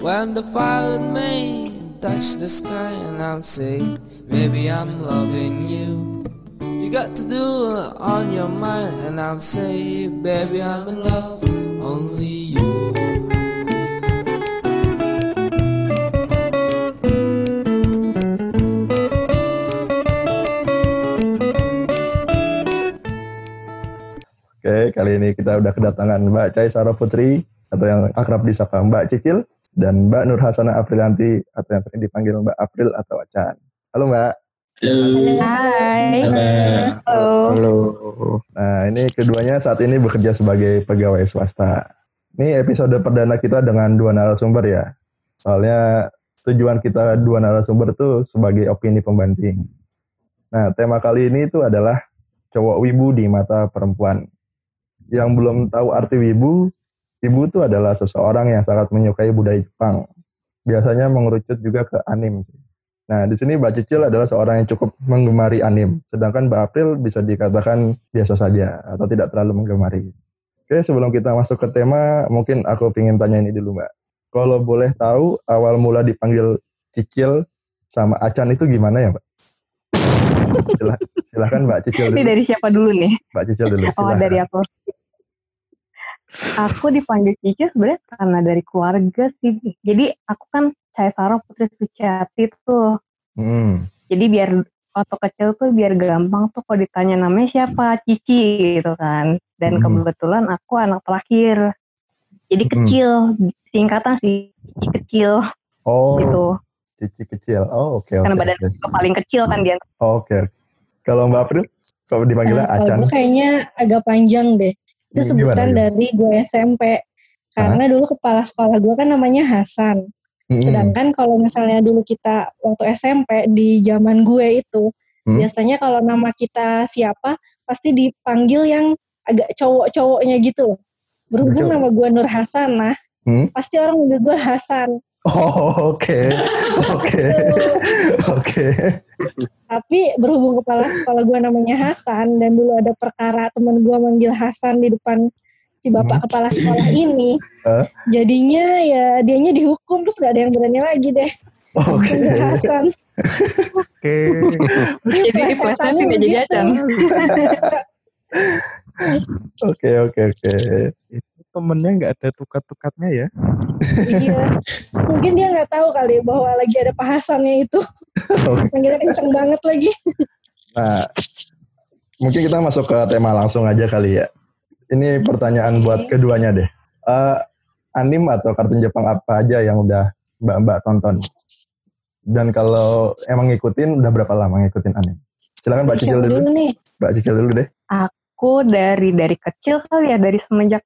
When the violet may touch the sky and I'll say, Baby, I'm loving you. You got to do it on your mind and I'll say, Baby, I'm in love, only you. Oke, kali ini kita udah kedatangan Mbak Cai Sarah Putri atau yang akrab disapa Mbak Cicil dan Mbak Nur Hasana Aprilanti atau yang sering dipanggil Mbak April atau Acan. Halo Mbak. Hai. Halo. Halo. Nah, ini keduanya saat ini bekerja sebagai pegawai swasta. Ini episode perdana kita dengan dua narasumber ya. Soalnya tujuan kita dua narasumber tuh sebagai opini pembanding. Nah, tema kali ini itu adalah cowok wibu di mata perempuan. Yang belum tahu arti wibu, wibu itu adalah seseorang yang sangat menyukai budaya Jepang. Biasanya mengerucut juga ke anim sih. Nah, di sini Mbak Cicil adalah seorang yang cukup menggemari anim, sedangkan Mbak April bisa dikatakan biasa saja atau tidak terlalu menggemari. Oke, sebelum kita masuk ke tema, mungkin aku ingin tanya ini dulu Mbak. Kalau boleh tahu awal mula dipanggil Cicil sama Acan itu gimana ya Mbak? Silah, silahkan Mbak Cicil Ini dulu. dari siapa dulu nih? Mbak Cicil dulu. Oh silahkan. dari aku. Aku dipanggil Cici sebenarnya karena dari keluarga sih. Jadi aku kan Cahaya Saro Putri Suciati tuh. Hmm. Jadi biar waktu kecil tuh biar gampang tuh kalau ditanya namanya siapa Cici gitu kan. Dan Hmm. kebetulan aku anak terakhir. Jadi Hmm. kecil, singkatan sih Cici kecil Oh, gitu. Cici kecil. Oh, oke oke. Karena badan oke. aku paling kecil kan dia. Oke. oke. Kalau Mbak April, kalau dipanggilnya kalau Acan. gue kayaknya agak panjang deh. Itu sebutan gimana? dari gue SMP. Karena dulu kepala sekolah gue kan namanya Hasan. Mm-mm. Sedangkan kalau misalnya dulu kita waktu SMP di zaman gue itu, Hmm. biasanya kalau nama kita siapa pasti dipanggil yang agak cowok-cowoknya gitu loh. Berhubung Cowok. nama gue Nur Hasan, nah Hmm? pasti orang manggil gue Hasan. Oh, oke. Oke. Oke. Tapi berhubung kepala sekolah gue namanya Hasan dan dulu ada perkara teman gue manggil Hasan di depan si bapak kepala sekolah ini, Eh? jadinya ya dianya dihukum terus gak ada yang berani lagi deh Oke. manggil Hasan. Oke. Jadi plesetnya gak jadi. Oke, oke, oke. Temennya nggak ada tukat-tukatnya ya Iya. Mungkin dia nggak tahu kali bahwa lagi ada Pak Hasannya itu. Oke. Manggilnya kenceng banget lagi. Nah, mungkin kita masuk ke tema langsung aja kali ya. Ini pertanyaan buat keduanya deh. Eh, anim atau kartun Jepang apa aja yang udah mbak-mbak tonton? Dan kalau emang ngikutin, udah berapa lama ngikutin anim? Silakan Mbak Cicil dulu nih? Mbak Cicil dulu deh. aku dari dari kecil kali ya dari semenjak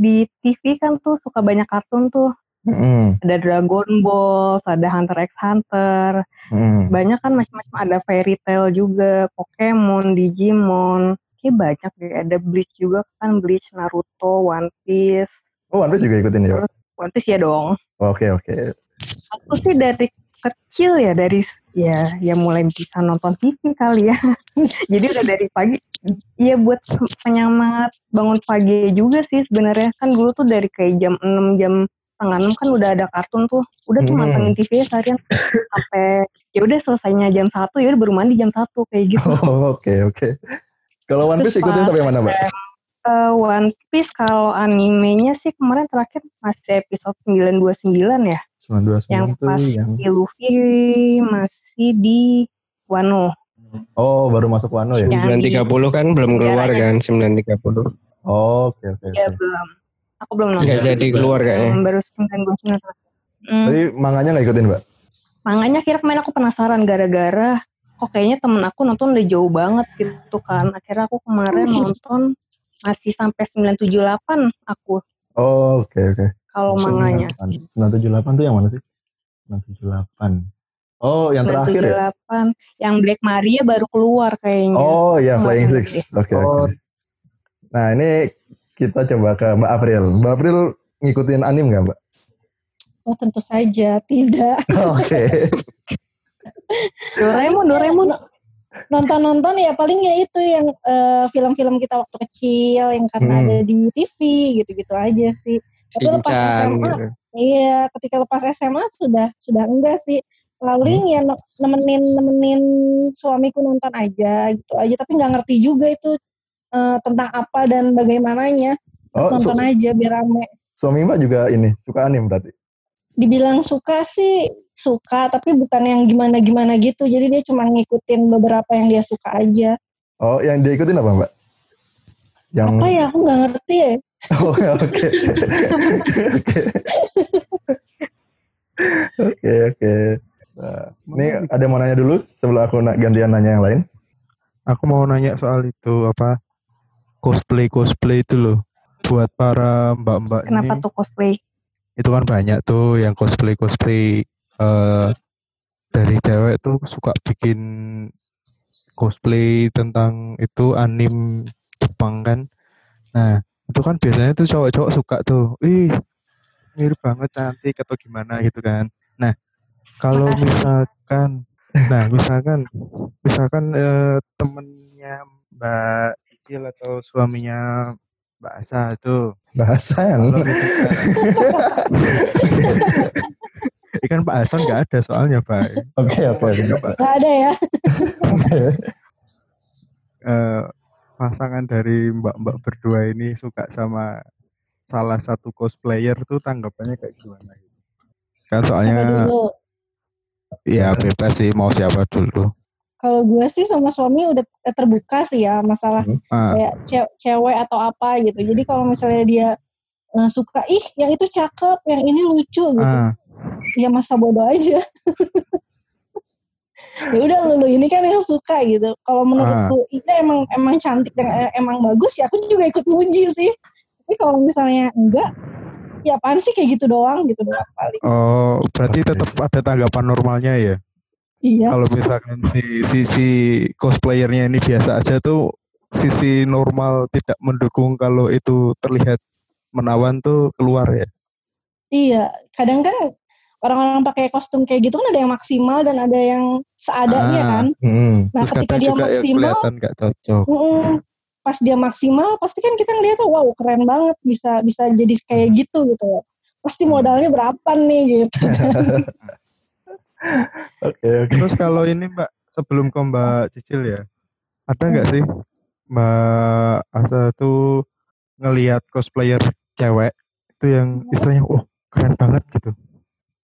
di TV kan tuh suka banyak kartun tuh Mm, ada Dragon Ball, ada Hunter x Hunter, mm. banyak kan macam-macam ada Fairy Tail juga, Pokemon, Digimon, kayak banyak deh ada Bleach juga kan Bleach, Naruto, One Piece, Oh, One Piece juga ikutin ya? One Piece ya dong. Oke, oke. Aku sih dari kecil ya dari ya ya mulai bisa nonton TV kali ya. Jadi udah dari pagi Iya buat penyemangat bangun pagi juga sih sebenarnya kan dulu tuh dari kayak jam 6 jam setengah 6 kan udah ada kartun tuh udah tuh Hmm. mantengin TV ya seharian sampai ya udah selesainya jam satu ya baru mandi jam satu kayak gitu. Oh, Oke, oke. Kalau One Piece ikutin sampai mana, Mbak? Eh, One Piece kalau animenya sih kemarin terakhir masih episode 929 ya. 929 Yang pas yang... Luffy masih di Wano. Oh, baru masuk Wano ya? Yang 930 kan belum keluar Negaranya. kan 930 Oh, oke, oke. Ya oke. belum. Aku belum nonton. nggak jadi keluar kayaknya Hmm, baru 929. Hmm. Tapi manganya nggak ikutin, Mbak? Makanya akhirnya kemarin aku penasaran gara-gara kok kayaknya temen aku nonton udah jauh banget gitu kan. Akhirnya aku kemarin nonton masih sampai 978 aku Oh, oke, oke. kalau manganya. 978 tuh yang mana sih? 978. Oh, yang terakhir ya? 978. Yang Black Maria baru keluar kayaknya. Oh, ya Flying Six. Oke, Oh. oke. Nah, ini kita coba ke Mbak April. Mbak April ngikutin anim nggak, Mbak? Oh tentu saja tidak. Oke. Doraemon, Doraemon. Nonton-nonton ya paling ya itu yang eh, film-film kita waktu kecil yang karena Hmm. ada di TV gitu-gitu aja sih. Tapi lepas Shinchan SMA gitu. Iya, ketika lepas SMA sudah sudah enggak sih. Paling ya ne- nemenin nemenin suamiku nonton aja gitu aja, tapi nggak ngerti juga itu eh, tentang apa dan bagaimananya. Oh, nonton su- aja biar rame. suami mbak juga ini suka anim berarti. Dibilang suka sih suka, tapi bukan yang gimana-gimana gitu. Jadi dia cuma ngikutin beberapa yang dia suka aja. Oh, yang dia ikutin apa mbak? Yang Apa ya? Aku nggak ngerti ya. Oh, oke. Oke. Oke, oke. Nah, ini ada yang mau nanya dulu sebelum aku na- gantian nanya yang lain. Aku mau nanya soal itu apa cosplay cosplay itu loh buat para mbak-mbak Kenapa ini tuh cosplay? Itu kan banyak tuh yang cosplay cosplay eh dari cewek tuh suka bikin cosplay tentang itu anim Jepang kan. Nah itu kan biasanya tuh cowok-cowok suka tuh, ih mirip banget cantik atau gimana gitu kan. Nah kalau Makasih. misalkan, nah misalkan, misalkan eh, temennya Mbak Icil atau suaminya Mbak Asa tuh, Bahasan. misalkan, ikan Pak Hasan nggak ada soalnya Pak. Oke, oke. oke. Nggak ada ya. Eh, pasangan dari mbak-mbak berdua ini suka sama salah satu cosplayer tuh tanggapannya kayak gimana? Kan Siapa soalnya dulu? ya bebas sih mau siapa dulu. Kalau gue sih sama suami udah terbuka sih ya masalah Ah, kayak ce- cewek atau apa gitu. Jadi kalau misalnya dia eh, suka, ih yang itu cakep, yang ini lucu gitu. ah, Ya masa bodoh aja. ya udah lu, lu ini kan yang suka gitu. Kalau menurutku itu emang emang cantik dan eh, emang bagus ya aku juga ikut muji sih. Tapi kalau misalnya enggak, ya apaan sih kayak gitu doang gitu doang paling. oh berarti tetap ada tanggapan normalnya ya? Iya. Kalau misalkan si, si si cosplayernya ini biasa aja tuh sisi normal tidak mendukung kalau itu terlihat menawan tuh keluar ya. Iya, kadang kan orang-orang pakai kostum kayak gitu kan ada yang maksimal dan ada yang seadanya Ah. kan. Hmm. Nah, Terus ketika dia ya maksimal, kelihatan nggak cocok. mm-mm, pas dia maksimal, pasti kan kita ngeliat tuh, wow keren banget bisa bisa jadi kayak gitu gitu. Pasti modalnya berapa nih gitu. Oke, oke. Terus kalau ini Mbak, sebelum ke Mbak Cicil ya, ada nggak sih Mbak Asa tuh ngelihat cosplayer cewek itu yang istilahnya, oh keren banget gitu.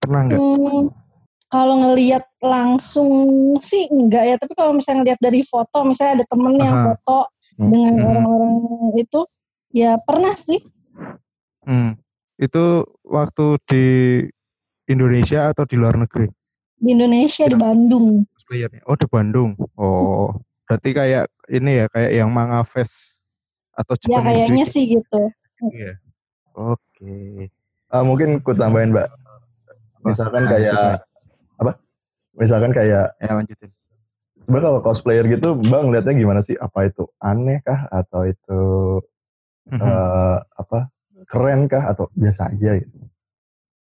Pernah nggak? Hmm, kalau ngelihat langsung sih enggak ya, tapi kalau misalnya ngelihat dari foto, misalnya ada temen yang Aha. foto Hmm. dengan Hmm. orang-orang itu, ya pernah sih. Hmm. Itu waktu di Indonesia atau di luar negeri Di Indonesia, di Ya. Bandung. cosplayernya? Oh di Bandung. Oh, berarti kayak ini ya, kayak yang Manga Fest atau Ya Japanese kayaknya Week. sih gitu. Iya. Oke. Ah, mungkin ku tambahin, Mbak. Misalkan Nah, kayak apa? Misalkan kayak Ya lanjutin. sebenarnya kalau cosplayer gitu, Mbak ngeliatnya gimana sih? Apa itu aneh kah atau itu eh, apa? Keren kah atau biasa aja gitu?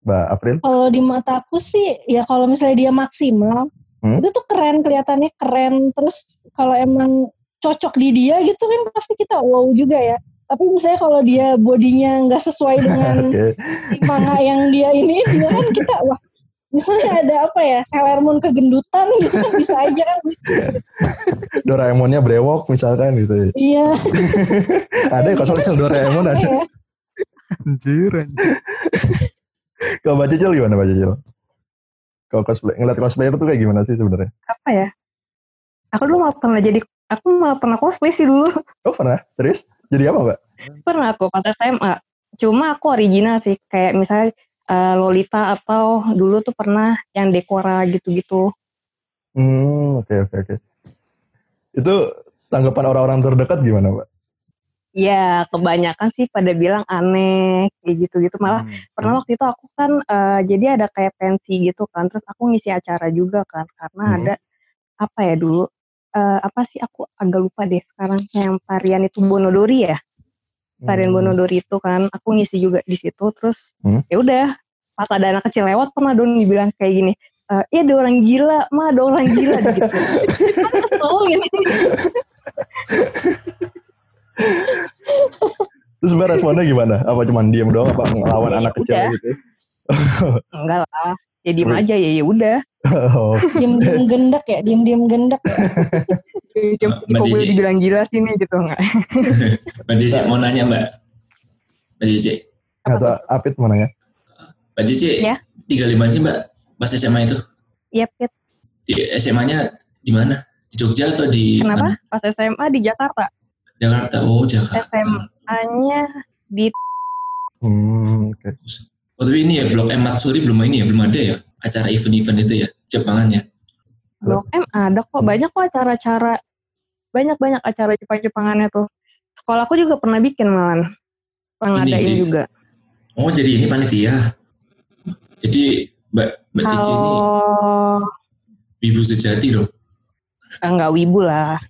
Mbak April? Kalau di mataku sih ya kalau misalnya dia maksimal Hmm? itu tuh keren kelihatannya keren terus kalau emang cocok di dia gitu kan pasti kita wow juga ya. Tapi misalnya kalau dia bodinya nggak sesuai dengan manga yang dia ini juga kan kita wah misalnya ada apa ya Sailor Moon kegendutan gitu kan bisa aja kan Doraemonnya brewok misalkan gitu. ya. iya Ada ya cosplayer Doraemon ada. ya. Anjir, anjir. Kalau Mbak Cicil gimana Mbak Cicil? Kalau cosplay, ngeliat cosplayer tuh kayak gimana sih sebenarnya? Apa ya? Aku dulu malah pernah jadi, aku malah pernah cosplay sih dulu. Oh pernah? Serius? Jadi apa Mbak? pernah aku pas SMA. Cuma aku original sih, kayak misalnya eh, Lolita atau dulu tuh pernah yang Dekora gitu-gitu. Hmm, oke oke oke. Itu tanggapan orang-orang terdekat gimana Mbak? Ya, kebanyakan sih pada bilang aneh, kayak gitu-gitu. Malah Hmm. pernah waktu itu aku kan eh, jadi ada kayak pensi gitu kan terus aku ngisi acara juga kan karena Hmm. ada apa ya dulu eh, apa sih aku agak lupa deh sekarang yang tarian itu Bonodori ya tarian Hmm. Bonodori itu kan aku ngisi juga di situ terus Hmm. ya udah pas ada anak kecil lewat pernah dong dibilang kayak gini eh iya ada orang gila mah ada orang gila gitu kan kesel gitu Terus Mbak responnya gimana? Apa cuman diem doang apa ngelawan Ya anak kecil udah. gitu? Enggak lah. Ya diem aja ya ya udah. Oh, Diem-diem gendak ya, diem-diem gendak ya. Diem, Mbak kok boleh Desi. dibilang gila sih nih gitu enggak. Mbak Cici mau nanya Mbak. Mbak Cici. atau Apit mana ya? Mbak Cici. Ya. Tiga lima sih Mbak. Pas SMA itu. Iya, Pit. Di SMA-nya di mana? Di Jogja atau di Kenapa? mana? Pas SMA di Jakarta. Jakarta. Oh Jakarta. SMA-nya di Hmm, oke. Oh tapi ini ya Blok M Matsuri belum ini ya belum ada ya acara event-event itu ya Jepangannya. Blok M ada kok banyak kok acara-acara banyak banyak acara Jepang-Jepangannya tuh. Sekolahku juga pernah bikin malan. Pengadain Ini, ini. juga. Oh jadi ini panitia. Jadi Mbak Mbak Cici ini ibu sejati loh. Ah, nggak wibu lah.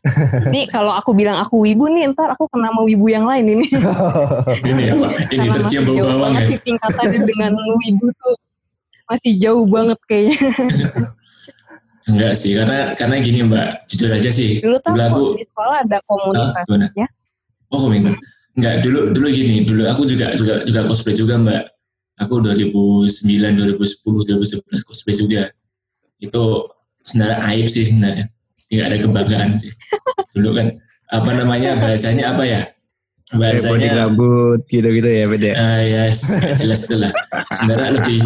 nih kalau aku bilang aku wibu nih ntar aku kena sama wibu yang lain ini. Ini apa? Ini Karena tercium masih bau bawang ya. sih tingkatannya dengan wibu tuh masih jauh banget kayaknya. Enggak sih karena karena gini Mbak jujur aja sih. Dulu tuh Dulu aku di sekolah ada komunitas Ah, gimana? ya. Oh komentar. Enggak, dulu dulu gini, dulu aku juga juga juga cosplay juga, Mbak. Aku 2009, 2010, 2011 cosplay juga. Itu sebenarnya aib sih sebenarnya. Tidak ada kebanggaan sih. Dulu kan apa namanya bahasanya apa ya? Bahasanya rambut gitu-gitu ya beda. Ah yes, jelas itu lah. Sebenarnya lebih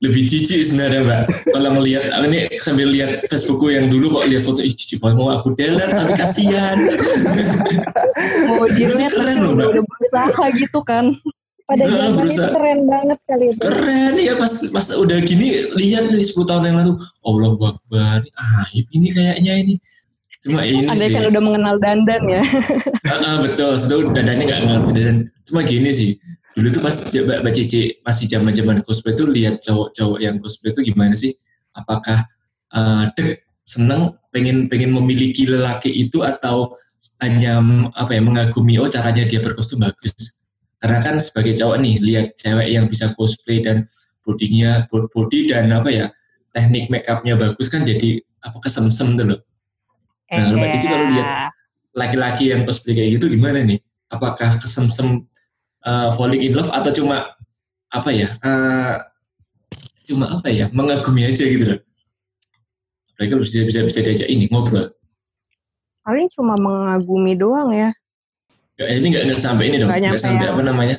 lebih jijik sebenarnya mbak. Kalau ngelihat ini sambil lihat Facebookku yang dulu kok lihat foto ih jijik banget mau aku delete tapi kasihan. Mau dilihat keren loh, udah, Mbak. udah berusaha gitu kan. Pada Nah, zaman itu keren banget kali itu. Keren ya pas pas udah gini lihat nih 10 tahun yang lalu. Allah Akbar, aib ini kayaknya ini. Cuma ini Ada sih. yang udah mengenal dandan ya. Ah, ah, betul, itu dadanya nggak ngerti dan cuma gini sih. Dulu tuh pas Mbak Cici masih zaman zaman cosplay tuh lihat cowok-cowok yang cosplay tuh gimana sih? Apakah eh, dek seneng pengen pengen memiliki lelaki itu atau hanya apa ya mengagumi oh caranya dia berkostum bagus. Karena kan sebagai cowok nih lihat cewek yang bisa cosplay dan bodinya body dan apa ya teknik make upnya bagus kan jadi apa kesemsem tuh loh. Nah, Mbak Cici kalau lihat Iya. laki-laki yang cosplay kayak gitu gimana nih? Apakah kesemsem uh, falling in love atau cuma apa ya? uh, cuma apa ya? Mengagumi aja gitu loh. Apalagi kalau bisa bisa bisa diajak ini ngobrol. paling cuma mengagumi doang ya. Nggak, ini nggak nggak sampai ini dong. Nggak sampai yang- apa namanya?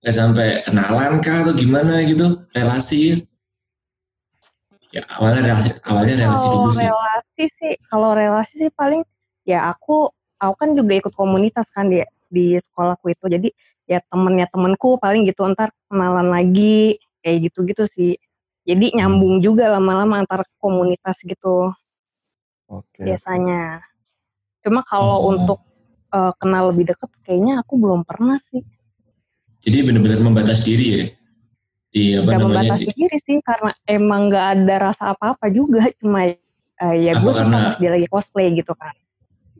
Nggak sampai kenalan kah atau gimana gitu? Relasi? Ya awalnya relasi awalnya relasi Kalau dulu sih. relasi sih, kalau relasi sih paling ya aku aku kan juga ikut komunitas kan di di sekolahku itu. Jadi ya temennya temenku paling gitu ntar kenalan lagi kayak gitu-gitu sih. Jadi nyambung juga lama-lama antar komunitas gitu Oke. biasanya. Cuma kalau Oh. untuk eh, kenal lebih deket kayaknya aku belum pernah sih. Jadi benar-benar membatas diri ya. Di apa Gak namanya? membatasi Di, diri sih karena emang gak ada rasa apa-apa juga. Cuma eh, ya Apa gue suka karena- dia lagi cosplay gitu kan.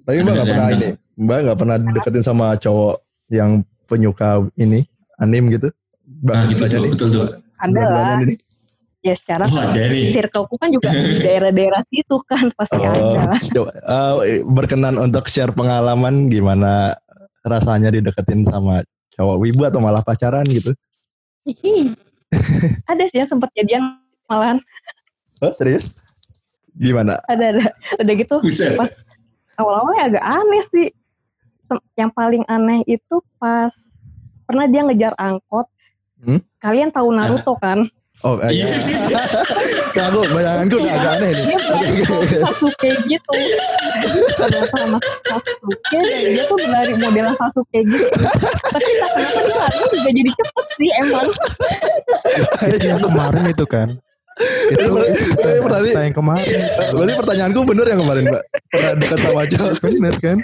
Tapi Mbak nggak pernah ini. Mbak nggak pernah deketin sama cowok yang penyuka ini anim gitu. Mbak nah gitu tuh, betul tuh. Ada lah. Ya secara Oh ada circleku kan juga di daerah-daerah situ kan pasti ada. Oh, coba, eh, berkenan untuk share pengalaman gimana rasanya dideketin sama cowok wibu atau malah pacaran gitu. Ada sih yang sempat jadian malahan. Oh, serius? Gimana? ada ada. Udah gitu pas awal-awalnya agak aneh sih. Yang paling aneh itu pas pernah dia ngejar angkot. Hmm? kalian tahu Naruto kan Oh, eh, Iya. ya. Kamu bayanganku udah agak aneh nih. Sasuke gitu sama Sasuke dan dia tuh berlari modelan Sasuke gitu tapi tak kenapa dia lari juga jadi cepet sih emang Itu yang kemarin itu kan. Itu, Berarti- itu berarti- yang kemarin. Berarti pertanyaanku bener yang kemarin, Mbak. Pernah dekat sama cowok. Bener kan?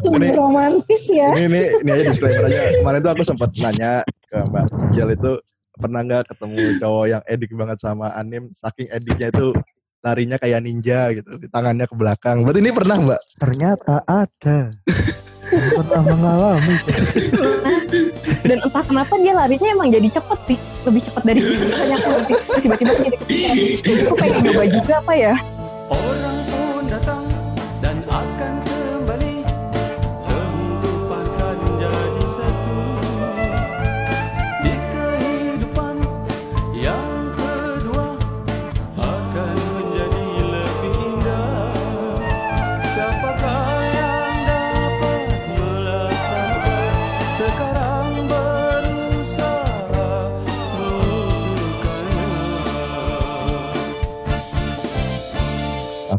Sungguh romantis ya. Ini, ini, ini aja disclaimer aja. Kemarin tuh aku sempat nanya ke Mbak Cicil itu pernah nggak ketemu cowok yang edik banget sama anim, saking ediknya itu larinya kayak ninja gitu, di tangannya ke belakang. Berarti ini pernah Mbak? Ternyata ada. Pernah mengalami. dan entah kenapa dia larinya emang jadi cepet sih lebih cepet dari biasanya aku nanti tiba-tiba aku jadi kepikiran aku pengen nyoba juga apa ya Orang pun datang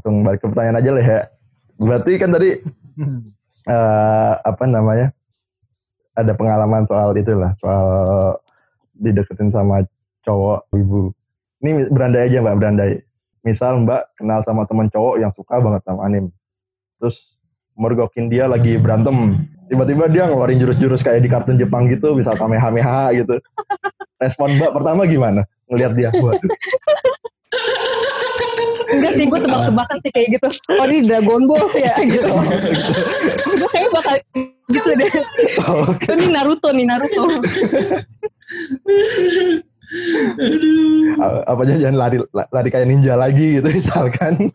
langsung balik ke pertanyaan aja lah ya. Berarti kan tadi eh apa namanya? Ada pengalaman soal itulah, soal dideketin sama cowok ibu. Ini berandai aja mbak, berandai. Misal mbak kenal sama temen cowok yang suka banget sama anime. Terus mergokin dia lagi berantem. Tiba-tiba dia ngeluarin jurus-jurus kayak di kartun Jepang gitu, bisa kamehameha gitu. Respon mbak pertama gimana? Ngeliat dia, waduh. Enggak sih, gue tebak-tebakan sih kayak gitu. Oh ini Dragon Ball sih ya gitu. gue kayaknya bakal gitu deh. Oh, ini Naruto nih Naruto. A- apa aja jangan lari lari kayak ninja lagi gitu misalkan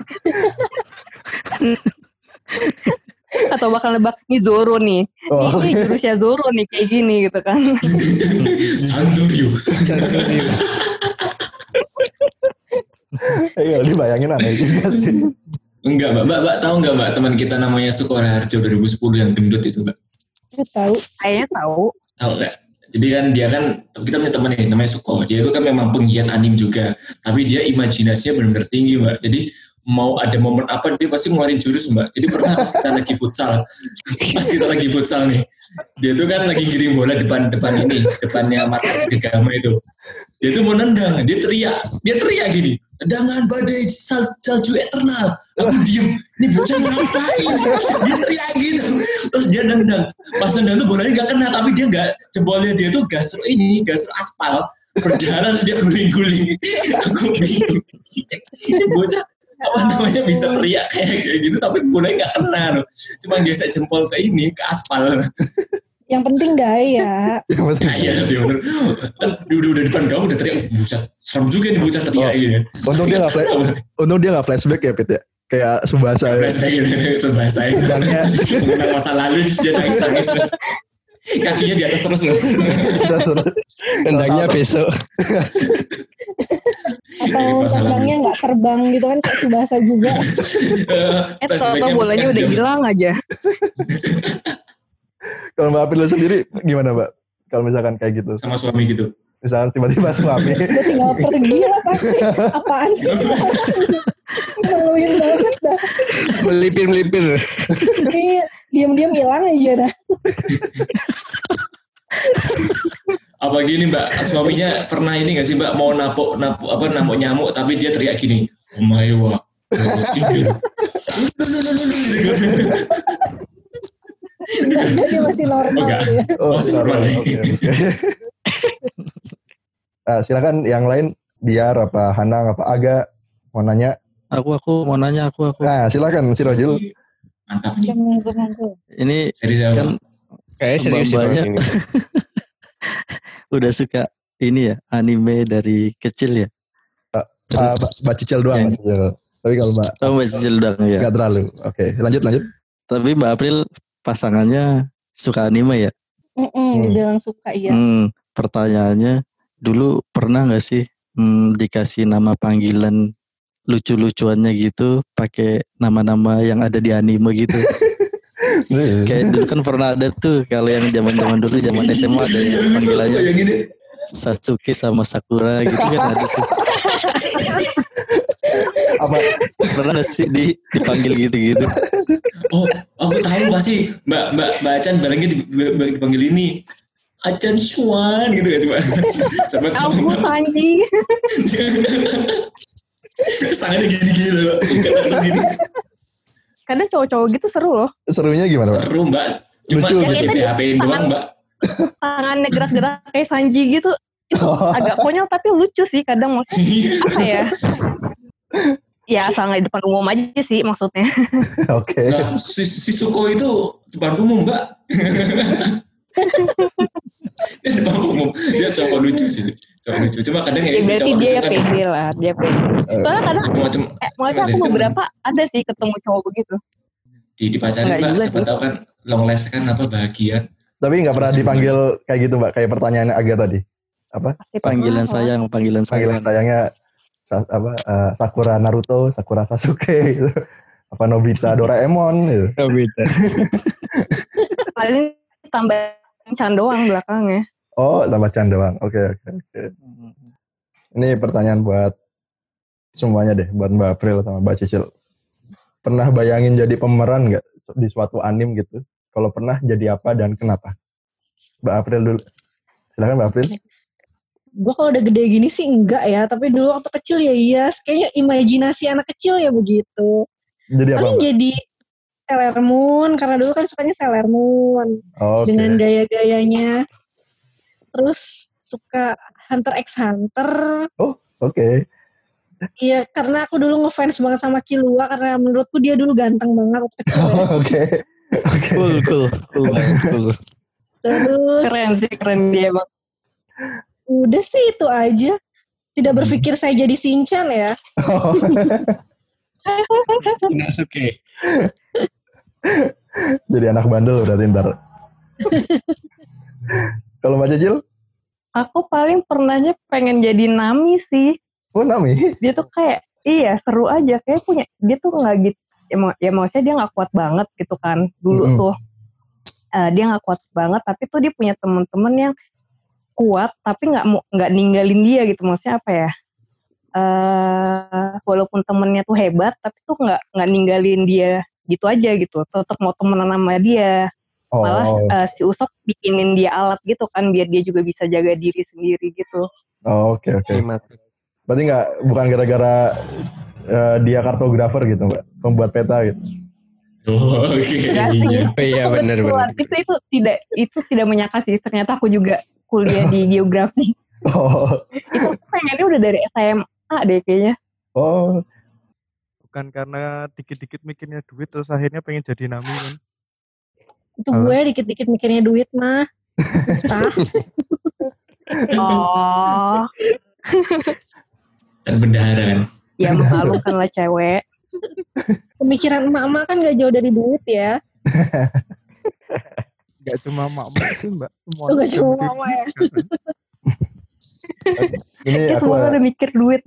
Atau bakal nebak ini Zoro nih. Oh. Ini jurusnya Zoro nih kayak gini gitu kan. Sanduryu. Iya, dibayangin aneh juga sih. Enggak, Mbak. Mbak, Mbak tahu enggak, Mbak, teman kita namanya Sukora Harjo 2010 yang gendut itu, Mbak? Gue tahu. Kayaknya tahu. Tahu enggak? Jadi kan dia kan kita punya teman nih namanya Suko. Dia itu kan memang penggiat anim juga, tapi dia imajinasinya benar-benar tinggi, Mbak. Jadi mau ada momen apa dia pasti ngeluarin jurus, Mbak. Jadi pernah pas kita lagi futsal, pas kita lagi futsal nih, dia tuh kan lagi giring bola depan depan ini, depannya markas Gegama itu. Dia tuh mau nendang, dia teriak, dia teriak gini, tendangan badai sal, salju eternal. Aku diem, ini bocah ngapain? Dia teriak gitu, terus dia nendang. Pas nendang tuh bolanya nggak kena, tapi dia nggak jempolnya dia tuh gas ini, gas aspal berjalan dia guling-guling. Aku bingung. Bocah apa namanya bisa teriak kayak kayak gitu tapi bolanya nggak kena loh. Cuma gesek jempol ke ini ke aspal. Yang penting gaya. Yang penting- iya sih bener. Kan udah udah depan kamu udah teriak, "Uh, buset, serem juga nih bocah teriak Oh. gitu. Untung dia nggak flash, untung dia nggak flashback ya Pit ya. Kayak Subasa ya. Flashback gitu, itu bahasa itu. Tendangnya. Mengenang masa lalu terus dia nangis nangis. Kakinya di atas terus loh. Tendangnya besok. Atau Iya, tendangnya nggak terbang gitu kan kayak Subasa juga. Eh tau bolanya udah hilang aja. Kalau Mbak April sendiri gimana Mbak? Kalau misalkan kayak gitu. sama suami gitu. Misalkan tiba-tiba suami. Tinggal pergi lah pasti. Apaan sih? Ngeluin banget dah. Melipir-melipir. Iya, diam-diam hilang aja dah. Apa gini mbak, suaminya pernah ini gak sih mbak mau napuk napuk apa napuk nyamuk tapi dia teriak gini, Omaewa, Sibir. Dia masih normal enggak, ya. Oh, masih normal. Oke, oke. Nah, silakan yang lain biar apa Hanang apa Aga mau nanya. Aku aku mau nanya aku aku. Nah, silakan si Rojul. Mantap nih. Ini sama. kan Kayaknya serius ini. udah suka ini ya anime dari kecil ya. Ah, Terus Mbak Mbak Cicil doang, yang-. Tapi kalau Mbak oh Mbak Cicil udah ya. nggak terlalu. Oke, lanjut lanjut. Tapi Mbak April pasangannya suka anime ya. Mm-mm, bilang suka iya. Hmm, pertanyaannya dulu pernah nggak sih hmm, dikasih nama panggilan lucu-lucuannya gitu pakai nama-nama yang ada di anime gitu. Kayak dulu kan pernah ada tuh kalau yang zaman-zaman dulu zaman SMA ada yang panggilannya yang ini. Satsuki sama Sakura gitu kan ada tuh. apa Pernah nggak sih di, dipanggil gitu-gitu? Oh, aku tahu pasti Mbak Mbak Mbak Acan barangnya dipanggil ini. Acan Swan gitu kan coba. Sampai Aku anjing. Terus tangannya gini-gini loh. Gini. Kadang cowok-cowok gitu seru loh. serunya gimana, Mbak? Seru mbak. Cuma Lucu cuma gitu. di PHP-in doang mbak. Tangannya gerak-gerak kayak Sanji gitu. Itu agak konyol tapi lucu sih kadang maksudnya apa ya? Ya asal nggak di depan umum aja sih maksudnya. Oke. Nah, si, si Suko itu depan umum mbak. dia depan umum. Dia cowok lucu sih. Cowok lucu. Cuma kadang ya, Ya ini berarti cowok dia lucu kan. pede lah, dia pede. Soalnya kadang Macam eh, maksudnya aku beberapa ada sih ketemu cowok begitu. di dipacarin mbak. juga Siapa tahu kan long last kan apa bahagia. Tapi nggak pernah dipanggil kayak gitu, Mbak. Kayak pertanyaannya Aga tadi. Apa? Panggilan sayang, panggilan Panggilan sayang. sayangnya sa- apa eh, Sakura Naruto, Sakura Sasuke gitu. Apa Nobita Doraemon gitu. Beda. Paling tambah can doang belakangnya. Oh, tambah Chan doang. Oke, oke, oke. Ini pertanyaan buat semuanya deh, buat Mbak April sama Mbak Cicil. pernah bayangin jadi pemeran nggak di suatu anim gitu? Kalau pernah jadi apa dan kenapa? Mbak April dulu. Silakan Mbak April. Gue kalau udah gede gini sih enggak ya, tapi dulu waktu kecil ya iya, kayaknya imajinasi anak kecil ya begitu. Jadi apa? Paling jadi Sailor Moon, karena dulu kan sukanya Sailor Moon. Oke. dengan gaya-gayanya. Terus suka Hunter x Hunter. Oke. Iya, karena aku dulu ngefans banget sama Killua karena menurutku dia dulu ganteng banget waktu kecil. ya. Oke. Oke. Cool, cool, cool, banget, cool. Terus Keren sih, keren dia emang. Udah sih itu aja. Tidak berpikir saya jadi Shinchan ya. Inosuke. Jadi anak bandel berarti ntar. Kalau Mbak Cecil? Aku paling pernahnya pengen jadi Nami sih. Oh Nami? Dia tuh kayak, iya seru aja. Kayak punya, dia tuh nggak gitu. Ya, mau- ya maksudnya dia nggak kuat banget gitu kan. Dulu Mm-mm. tuh. Eh, dia nggak kuat banget, tapi tuh dia punya temen-temen yang kuat, tapi nggak mau nggak ninggalin dia gitu. Maksudnya apa ya? eh walaupun temennya tuh hebat, tapi tuh nggak nggak ninggalin dia gitu aja gitu. Tetap mau temenan sama dia. malah Oh, eh, si Usop bikinin dia alat gitu kan biar dia juga bisa jaga diri sendiri gitu. oh, oke oke. Hemat. Berarti nggak bukan gara-gara eh, dia kartografer gitu mbak, pembuat peta gitu. Oh, oke. Iya. Oh iya benar benar. Itu itu tidak itu tidak menyangka sih. Ternyata aku juga kuliah di geografi. Oh, itu pengennya udah dari SMA deh kayaknya. oh, Bukan karena dikit-dikit mikirnya duit terus akhirnya pengen jadi nami kan. Itu Halo? gue dikit-dikit mikirnya duit mah. Oh, Dan bendahara kan. ya memalukan lah cewek. Pemikiran emak-emak kan gak jauh dari duit ya. Gak cuma mak-mak sih mbak, semua. Nggak cuma mama ya. ini Ya aku semua udah mikir duit.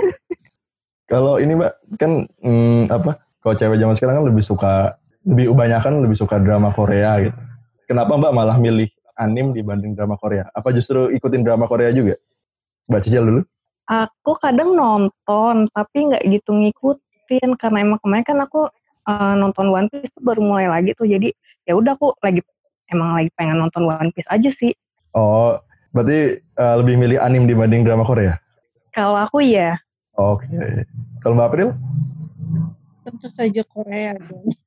kalau ini mbak kan hmm, apa? Kalau cewek zaman sekarang kan lebih suka lebih kebanyakan lebih suka drama Korea gitu. Kenapa mbak malah milih anim dibanding drama Korea? Apa justru ikutin drama Korea juga? Mbak Cicil dulu. Aku kadang nonton tapi nggak gitu ngikutin karena emang kemarin kan aku eh, nonton One Piece tuh baru mulai lagi tuh jadi ya udah aku lagi emang lagi pengen nonton One Piece aja sih. Oh, berarti eh, lebih milih anim dibanding drama Korea? Kalau aku ya Oke. Kalau Mbak April? Tentu saja Korea.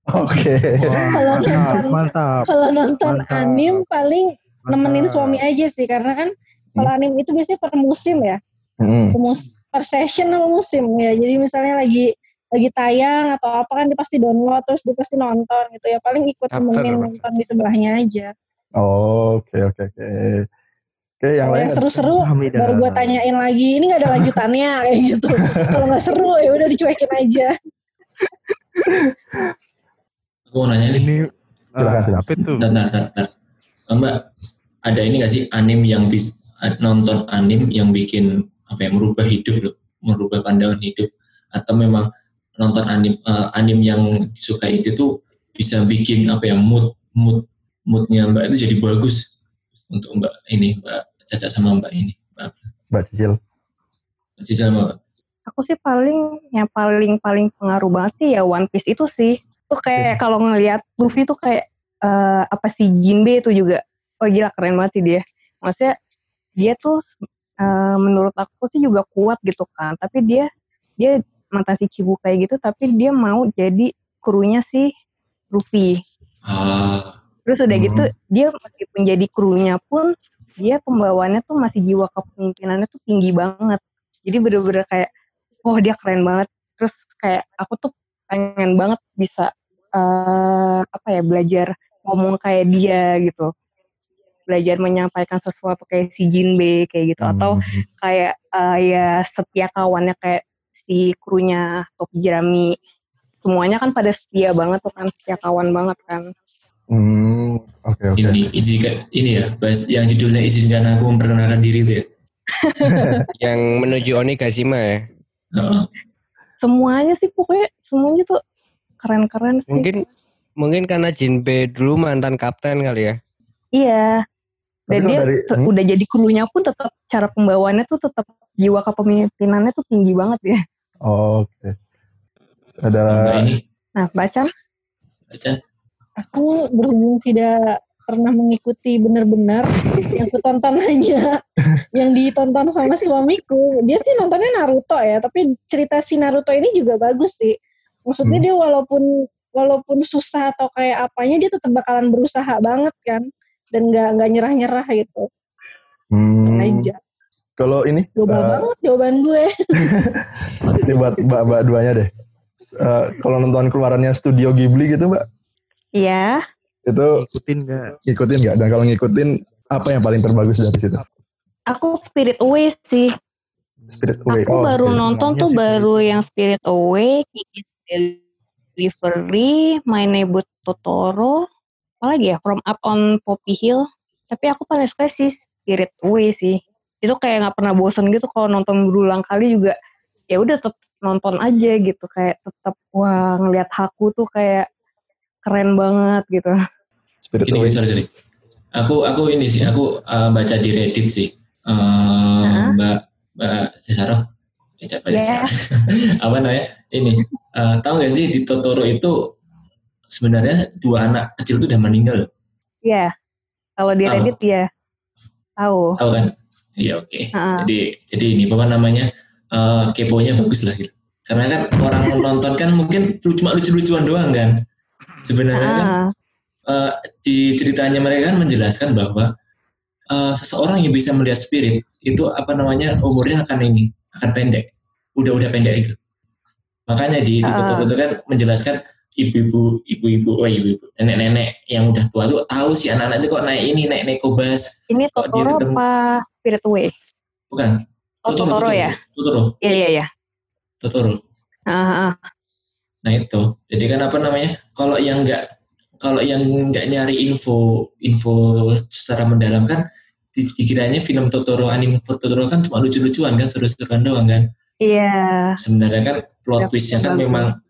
Oke. Kalau Mantap, nonton mantap. kalau nonton Mantap. anim paling nemenin mantap. suami aja sih karena kan kalau anim itu biasanya per musim ya. Mm-mm. Per, mus- per session sama musim ya. Jadi misalnya lagi lagi tayang atau apa kan dia pasti download terus dia pasti nonton gitu ya. Paling ikut Pak. nonton di sebelahnya aja. Oh, Oke oke oke. Oke yang lain. yang seru-seru baru gue tanyain lagi ini nggak ada lanjutannya kayak gitu. Kalau nggak seru ya udah dicuekin aja. Aku mau nanya nih. Ini Silakan, silakan. apa itu? Bentar, bentar. Mbak, ada ini gak sih anim yang bis, nonton anim yang bikin apa ya merubah hidup loh, merubah pandangan hidup atau memang nonton anim eh, anim yang disukai itu tuh bisa bikin apa ya mood mood moodnya Mbak itu jadi bagus untuk Mbak ini Mbak Caca sama Mbak ini Mbak Mbak Cicil. Cica sama Mbak. aku sih paling yang paling paling pengaruh banget sih ya One Piece itu sih. Tuh kayak kalau ngelihat Luffy tuh kayak eh, apa sih Jinbe itu juga. Oh gila keren banget sih dia. Maksudnya dia tuh eh, menurut aku sih juga kuat gitu kan. Tapi dia dia mantan si Chibukai gitu tapi dia mau jadi krunya si Luffy. Ah, Terus udah Hmm. gitu dia meskipun jadi krunya pun dia pembawaannya tuh masih jiwa kepemimpinannya tuh tinggi banget. Jadi bener-bener kayak oh dia keren banget. Terus kayak aku tuh pengen banget bisa eh apa ya belajar ngomong kayak dia gitu. Belajar menyampaikan sesuatu kayak si Jinbe kayak gitu atau Hmm. kayak eh, ya setia kawannya kayak si krunya Topi Jerami. Semuanya kan pada setia banget tuh kan, setia kawan banget kan. Hmm, oke oke. ini izinkan ini ya bahas yang judulnya izinkan aku memperkenalkan diri ya. Yang menuju Onigashima ya. Heeh. semuanya sih pokoknya semuanya tuh keren-keren sih. Mungkin mungkin karena Jinbe dulu mantan kapten kali ya. Iya. Dan dia dari- hmm? udah jadi krunya pun tetap cara pembawaannya tuh tetap jiwa kepemimpinannya tuh tinggi banget ya. Oke. ada Mbak ini Nah, baca. baca Aku berhubung tidak pernah mengikuti benar-benar yang ku tonton hanya yang ditonton sama suamiku dia sih nontonnya Naruto ya tapi cerita si Naruto ini juga bagus sih maksudnya Hmm. dia walaupun walaupun susah atau kayak apanya dia tetap bakalan berusaha banget kan dan nggak nggak nyerah-nyerah gitu hmm, aja kalau ini global eh, banget jawaban gue ini buat mbak-mbak duanya deh. Eh, kalau nonton keluarannya studio Ghibli gitu mbak, Iya. itu Ikutin nggak? ngikutin nggak? Dan kalau ngikutin, apa yang paling terbagus dari situ? Aku Spirit Away sih. Spirit Away. Aku Oh, baru oke. nonton semuanya tuh sih baru yang Spirit Away, Kiki's Delivery, My Neighbor Totoro, apa lagi ya? From Up on Poppy Hill. Tapi aku paling suka sih Spirit Away sih. Itu kayak nggak pernah bosen gitu kalau nonton berulang kali juga. Ya udah tetap nonton aja gitu kayak tetap wah ngelihat Haku tuh kayak keren banget gitu. Spirit Gini, Away. sorry, sorry. Aku aku ini sih, aku uh, baca di Reddit sih. Uh? Mbak Mbak Cesaro. Eh, ya? Ya. Apa namanya? Ini. Uh, tahu gak sih di Totoro itu sebenarnya dua anak kecil itu udah meninggal. loh. Iya. Kalau di. Reddit ya tahu. Tahu kan? Iya oke. Heeh. Jadi jadi ini apa namanya? Uh, keponya bagus lah gitu. Karena kan orang nonton kan mungkin cuma lucu-lucuan doang kan. Sebenarnya kan eh, di ceritanya mereka kan menjelaskan bahwa eh, seseorang yang bisa melihat spirit itu apa namanya umurnya akan ini akan pendek udah udah pendek gitu makanya di di. Totoro itu kan menjelaskan ibu-ibu ibu-ibu oh ibu-ibu nenek-nenek yang udah tua tuh tahu si anak-anak itu kok naik ini naik naik kobas ini Kok Totoro ketemu- apa Spirit Away? bukan Oh Totoro ya? Totoro Iya iya iya. Totoro Ah, ah. Nah itu, jadi kan apa namanya? Kalau yang nggak kalau yang nggak nyari info info secara mendalam kan di- dikiranya film Totoro anime Totoro kan cuma lucu-lucuan kan seru-seruan doang kan. Iya. Sebenarnya kan plot Ya, twistnya kan memang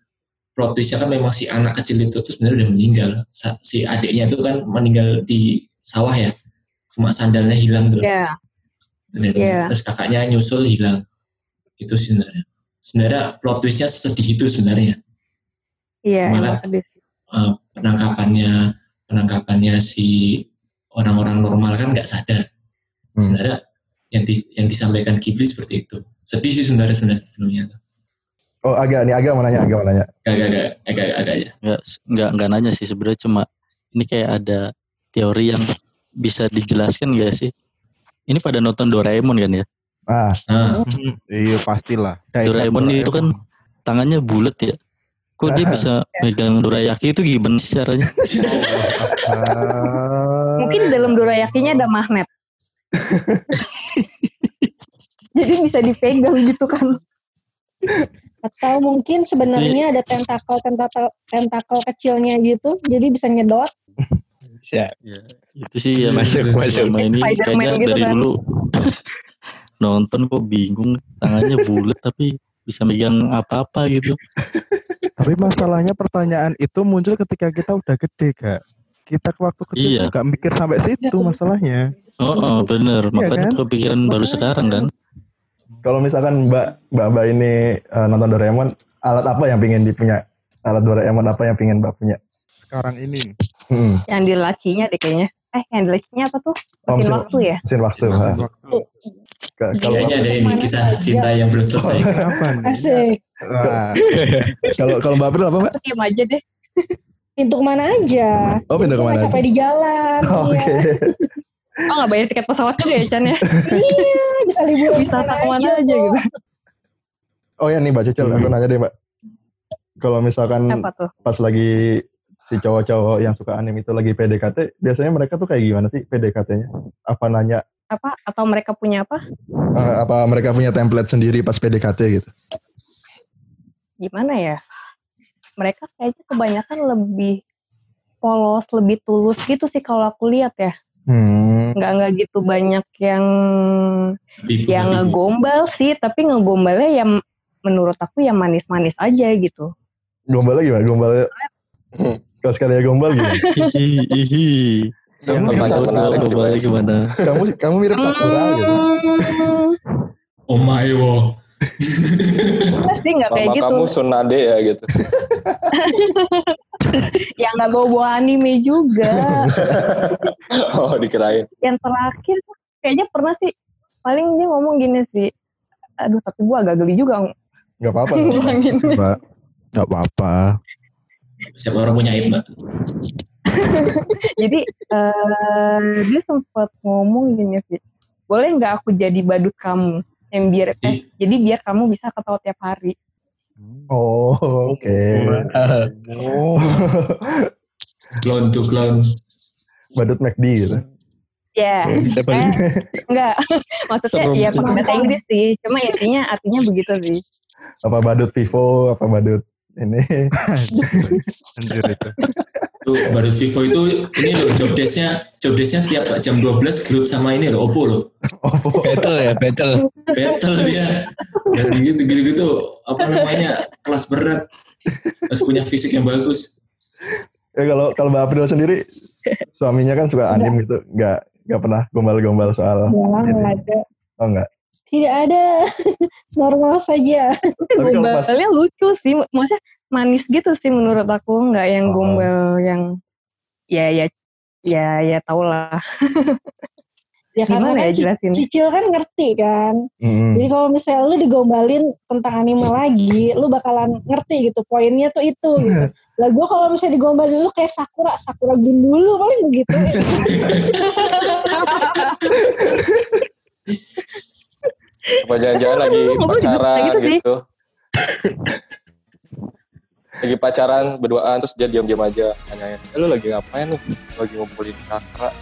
plot twistnya kan memang si anak kecil itu tuh sebenarnya udah meninggal. Si adiknya itu kan meninggal di sawah ya. Cuma sandalnya hilang tuh. Iya. Bener. Iya. Terus kakaknya nyusul hilang. Itu sebenarnya. Sebenarnya plot twistnya sedih itu sebenarnya. Iya. Malah- eh, penangkapannya penangkapannya si orang-orang normal kan nggak sadar Hmm. sebenarnya yang di- yang disampaikan Ghibli seperti itu sedih sih sebenarnya sebenarnya filmnya Oh agak nih agak mau nanya agak mau nanya. agak agak agak agak aja Nggak, nggak, nggak nanya sih sebenarnya cuma ini kayak ada teori yang bisa dijelaskan gak sih? Ini pada nonton Doraemon kan ya? Ah nah, Iya pastilah. Doraemon itu kan tangannya bulat ya. Kok dia bisa megang dorayaki itu gimana sih caranya? Ah, Mungkin dalam dorayakinya ada magnet. Jadi bisa dipegang gitu kan. Atau mungkin sebenarnya ada tentakel tentakel tentakel kecilnya gitu jadi bisa nyedot Ya, itu sih yang Masuk, masuk. selama ini kayaknya gitu dari kan. dulu nonton kok bingung tangannya bulat tapi bisa megang apa-apa gitu. Tapi masalahnya pertanyaan itu muncul ketika kita udah gede kak. Kita waktu kecil Iya. gak mikir sampai situ Ya, masalahnya. Oh, oh bener, makanya kan? kepikiran baru sekarang kan. Kalau misalkan mbak mbak mbak ini eh, nonton Doraemon, alat apa yang pingin dipunya? Alat Doraemon apa yang pingin mbak punya? Sekarang ini. Hmm. Yang di lacinya deh kayaknya. Eh yang di apa tuh? Oh, Mesin mesin- waktu ya? Mesin waktu. Mesin. Waktu. Ka- Kalau kayaknya ada ini kisah cinta yang belum selesai asik kalau kalau mbak April apa mbak? Diam aja deh. pintu ke mana aja Oh pintu ke mana? sampai di jalan Oke. iya. Oh nggak bayar tiket pesawat juga ya Chan ya? iya bisa liburan Wisata ke mana ke mana aja, aja gitu. Oh ya nih mbak Cecil, aku nanya deh mbak. Kalau misalkan pas lagi si cowok-cowok yang suka anime itu lagi PDKT, biasanya mereka tuh kayak gimana sih PDKT-nya? Apa nanya? Apa? Atau mereka punya apa? eh, apa mereka punya template sendiri pas PDKT gitu? Gimana ya? Mereka kayaknya kebanyakan lebih polos, lebih tulus gitu sih kalau aku lihat ya. Hmm. Nggak nggak gitu banyak yang yang ngegombal sih, tapi ngegombalnya yang menurut aku yang manis-manis aja gitu. Gombalnya gimana? Gombalnya kalau sekali ya gombal gimana? Ihi, ihi. Kamu gimana kamu kamu mirip Sakura gitu. Hmm, oh my wow Sih nggak kayak Mama gitu. kamu Sunade ya gitu. Ya nggak bawa-bawa anime juga. Oh dikirain. Yang terakhir kayaknya pernah sih. Paling dia ngomong gini sih. Aduh tapi gua agak geli juga Gak apa-apa. nggak apa-apa. Setiap orang punya aib, Mbak. Jadi eh, dia sempat ngomong gini sih. Boleh nggak aku jadi badut kamu? Yang biar eh, jadi biar kamu bisa ketawa tiap hari. Oh, oke. Clown to clown. Badut McD gitu. Ya, Siapa eh, enggak. Maksudnya Serem ya pakai bahasa Inggris sih. Cuma intinya artinya begitu sih. Apa badut Vivo, apa badut ini. Anjir itu. Tuh, baru Vivo itu ini loh job desk-nya job desk-nya tiap jam 12 grup sama ini loh Oppo loh. Battle ya, battle. Battle dia. Dan gitu gitu gitu apa namanya kelas berat. Harus punya fisik yang bagus. Ya kalau kalau Mbak April sendiri suaminya kan suka anime gitu, nggak nggak pernah gombal-gombal soal. Enggak, ada. Oh enggak. Tidak ada. Normal saja. Gombalnya lucu sih. Maksudnya manis gitu sih menurut aku. Nggak yang Oh. gombal yang ya ya ya ya tau lah. Ya karena Gimana kan ya jelasin? Cicil kan ngerti kan. Mm-mm. Jadi kalau misalnya lu digombalin tentang anime lagi, lu bakalan ngerti gitu. Poinnya tuh itu gitu. Lah gue kalau misalnya digombalin lu kayak Sakura, Sakura dulu paling begitu. Apa jangan-jangan lagi pacaran gitu gitu. Lagi pacaran berduaan terus dia diam-diam aja tanyain, eh, lu lagi ngapain nih? Lagi ngumpulin kakak.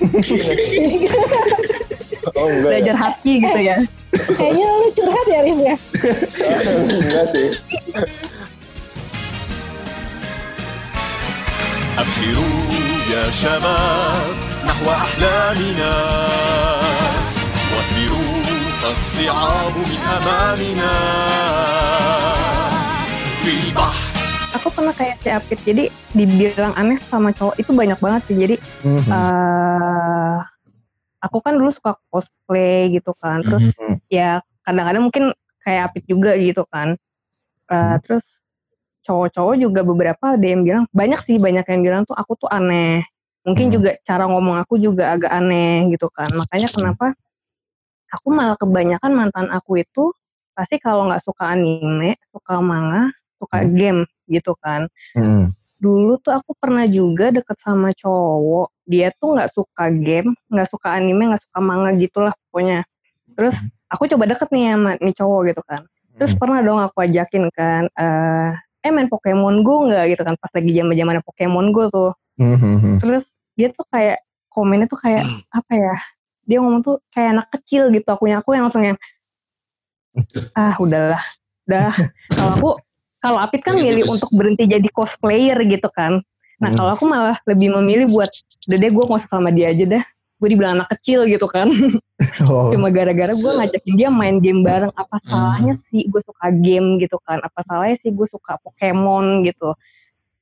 oh enggak ya? Belajar haki gitu ya. Kayaknya lu curhat ya Rif ya. enggak sih. أبحروا يا شباب نحو أحلامنا واصبروا فالصعاب من أمامنا في البحر Aku pernah kayak si Apit. Jadi dibilang aneh sama cowok itu banyak banget sih. Jadi Mhm. eh aku kan dulu suka cosplay gitu kan. Terus Mhm. ya kadang-kadang mungkin kayak Apit juga gitu kan. Eh, Terus cowok-cowok juga beberapa ada yang bilang banyak sih banyak yang bilang tuh aku tuh aneh. Mungkin Hmm. juga cara ngomong aku juga agak aneh gitu kan. Makanya kenapa aku malah kebanyakan mantan aku itu pasti kalau nggak suka anime, suka manga, suka Hmm. game gitu kan. Mm-mm. dulu tuh aku pernah juga deket sama cowok dia tuh nggak suka game nggak suka anime nggak suka manga gitulah pokoknya. Terus aku coba deket nih sama nih cowok gitu kan. Terus pernah dong aku ajakin kan eh eh main Pokemon Go nggak? gitu kan pas lagi zaman zamannya Pokemon Go tuh. Mhm. terus dia tuh kayak komennya tuh kayak apa ya dia ngomong tuh kayak anak kecil gitu akunya aku yang langsung yang ah udahlah udah kalau aku kalau Apit kan Kayak milih gitu. untuk berhenti jadi cosplayer gitu kan. Nah Hmm. kalau aku malah lebih memilih buat deh gue usah sama dia aja dah gue dibilang anak kecil gitu kan. Oh, cuma gara-gara gue ngajakin dia main game bareng apa Hmm. salahnya sih gue suka game? gitu kan. Apa salahnya sih gue suka Pokemon? gitu.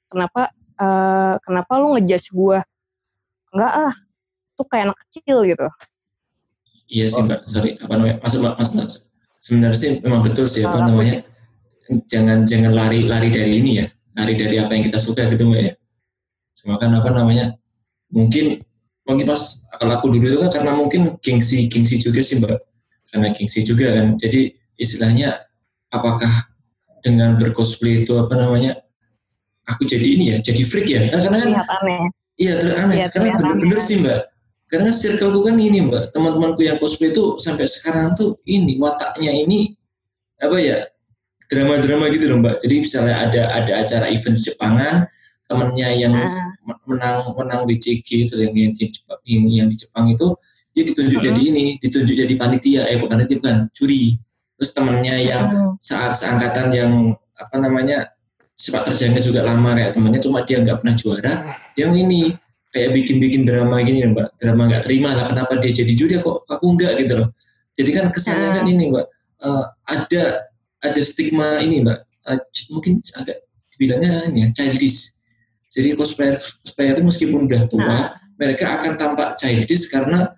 Kenapa eh, kenapa lu ngejudge gue enggak ah tuh kayak anak kecil gitu. Iya sih mbak, sorry apa namanya? Masuk mbak masuk, masuk. Sebenarnya sih memang betul sih apa namanya jangan jangan lari lari dari ini ya, lari dari apa yang kita suka gitu mbak ya. Cuma kan apa namanya mungkin mungkin pas kalau aku dulu itu kan karena mungkin gengsi gengsi juga sih mbak, karena gengsi juga kan. Jadi istilahnya apakah dengan bercosplay itu apa namanya aku jadi ini ya, jadi freak ya? Kan karena kan Iya teraneh. Iya, Sekarang terlihat bener-bener aneh. sih mbak. Karena circleku kan ini mbak, teman-temanku yang cosplay itu sampai sekarang tuh ini wataknya ini apa ya drama-drama gitu loh mbak. Jadi misalnya ada ada acara event Jepangan, temennya yang Ah. menang menang WCG itu yang yang di Jepang, yang, yang di Jepang itu dia ditunjuk Mm-mm. jadi ini, ditunjuk jadi panitia, eh bukan panitia bukan juri. Terus temennya yang Hmm. saat seangkatan yang apa namanya sepak terjangnya juga lama kayak temannya cuma dia nggak pernah juara yang ini kayak bikin-bikin drama gini mbak drama nggak terima lah kenapa dia jadi juri kok aku enggak gitu loh jadi kan kesannya kan ini mbak eh, ada ada stigma ini mbak. C- mungkin agak bilangnya ya childish. Jadi cosplayer cosplayer itu meskipun udah tua mereka akan tampak childish karena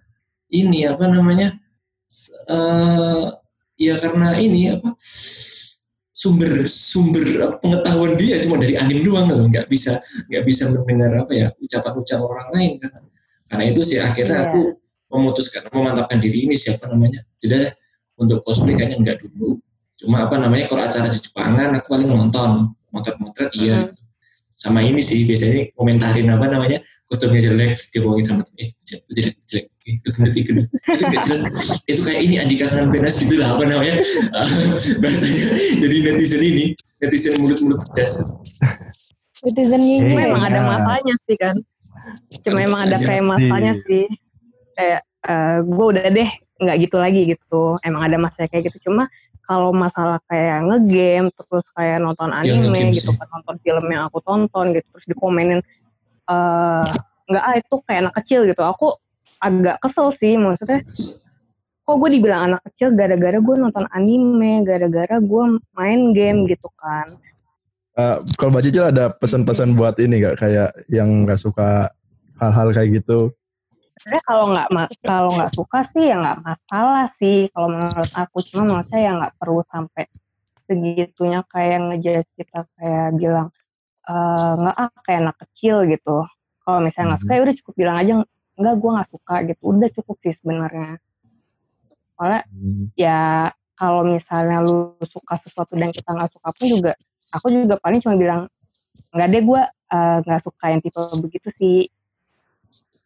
ini apa namanya eh, ya karena ini apa sumber sumber pengetahuan dia cuma dari anim doang loh. Nggak bisa nggak bisa mendengar apa ya ucapan-ucapan orang lain. Kan karena itu sih akhirnya Iya. aku memutuskan memantapkan diri ini siapa namanya. Tidak untuk cosplay kayaknya nggak dulu cuma apa namanya kalau acara di Jepangan aku paling nonton motret-motret iya gitu. sama ini sih biasanya komentarin apa namanya kostumnya jelek dibohongin sama temen, eh, itu jelek itu jelek itu jelek itu gendut itu gendut itu nggak jelas itu kayak ini Andika pedas gitu lah apa namanya bahasanya jadi netizen ini netizen mulut-mulut pedas Netizen Cuma nyinyi. Iya. emang ada masanya sih kan. Cuma emang ada masanya. kayak masanya Iya. sih. Kayak gue udah deh nggak gitu lagi gitu. Emang ada masanya kayak gitu. Cuma kalau masalah kayak ngegame terus kayak nonton Ya, anime ngegame gitu kan nonton film yang aku tonton gitu terus dikomenin eh nggak ah itu kayak anak kecil gitu. Aku agak kesel sih maksudnya kok gue dibilang anak kecil gara-gara gue nonton anime, gara-gara gue main game gitu kan. Eh, kalau Mbak Cicil ada pesan-pesan buat ini gak kayak yang nggak suka hal-hal kayak gitu? Sebenarnya kalau nggak kalau nggak suka sih ya nggak masalah sih. Kalau menurut aku cuma menurut saya ya nggak perlu sampai segitunya kayak ngejudge kita kayak bilang "Eh, nggak ah kayak anak kecil gitu. Kalau misalnya nggak suka ya udah cukup bilang aja enggak gue nggak suka gitu. Udah cukup sih sebenarnya. Soalnya ya kalau misalnya lu suka sesuatu dan kita nggak suka pun juga aku juga paling cuma bilang nggak deh gue eh, nggak suka yang tipe begitu sih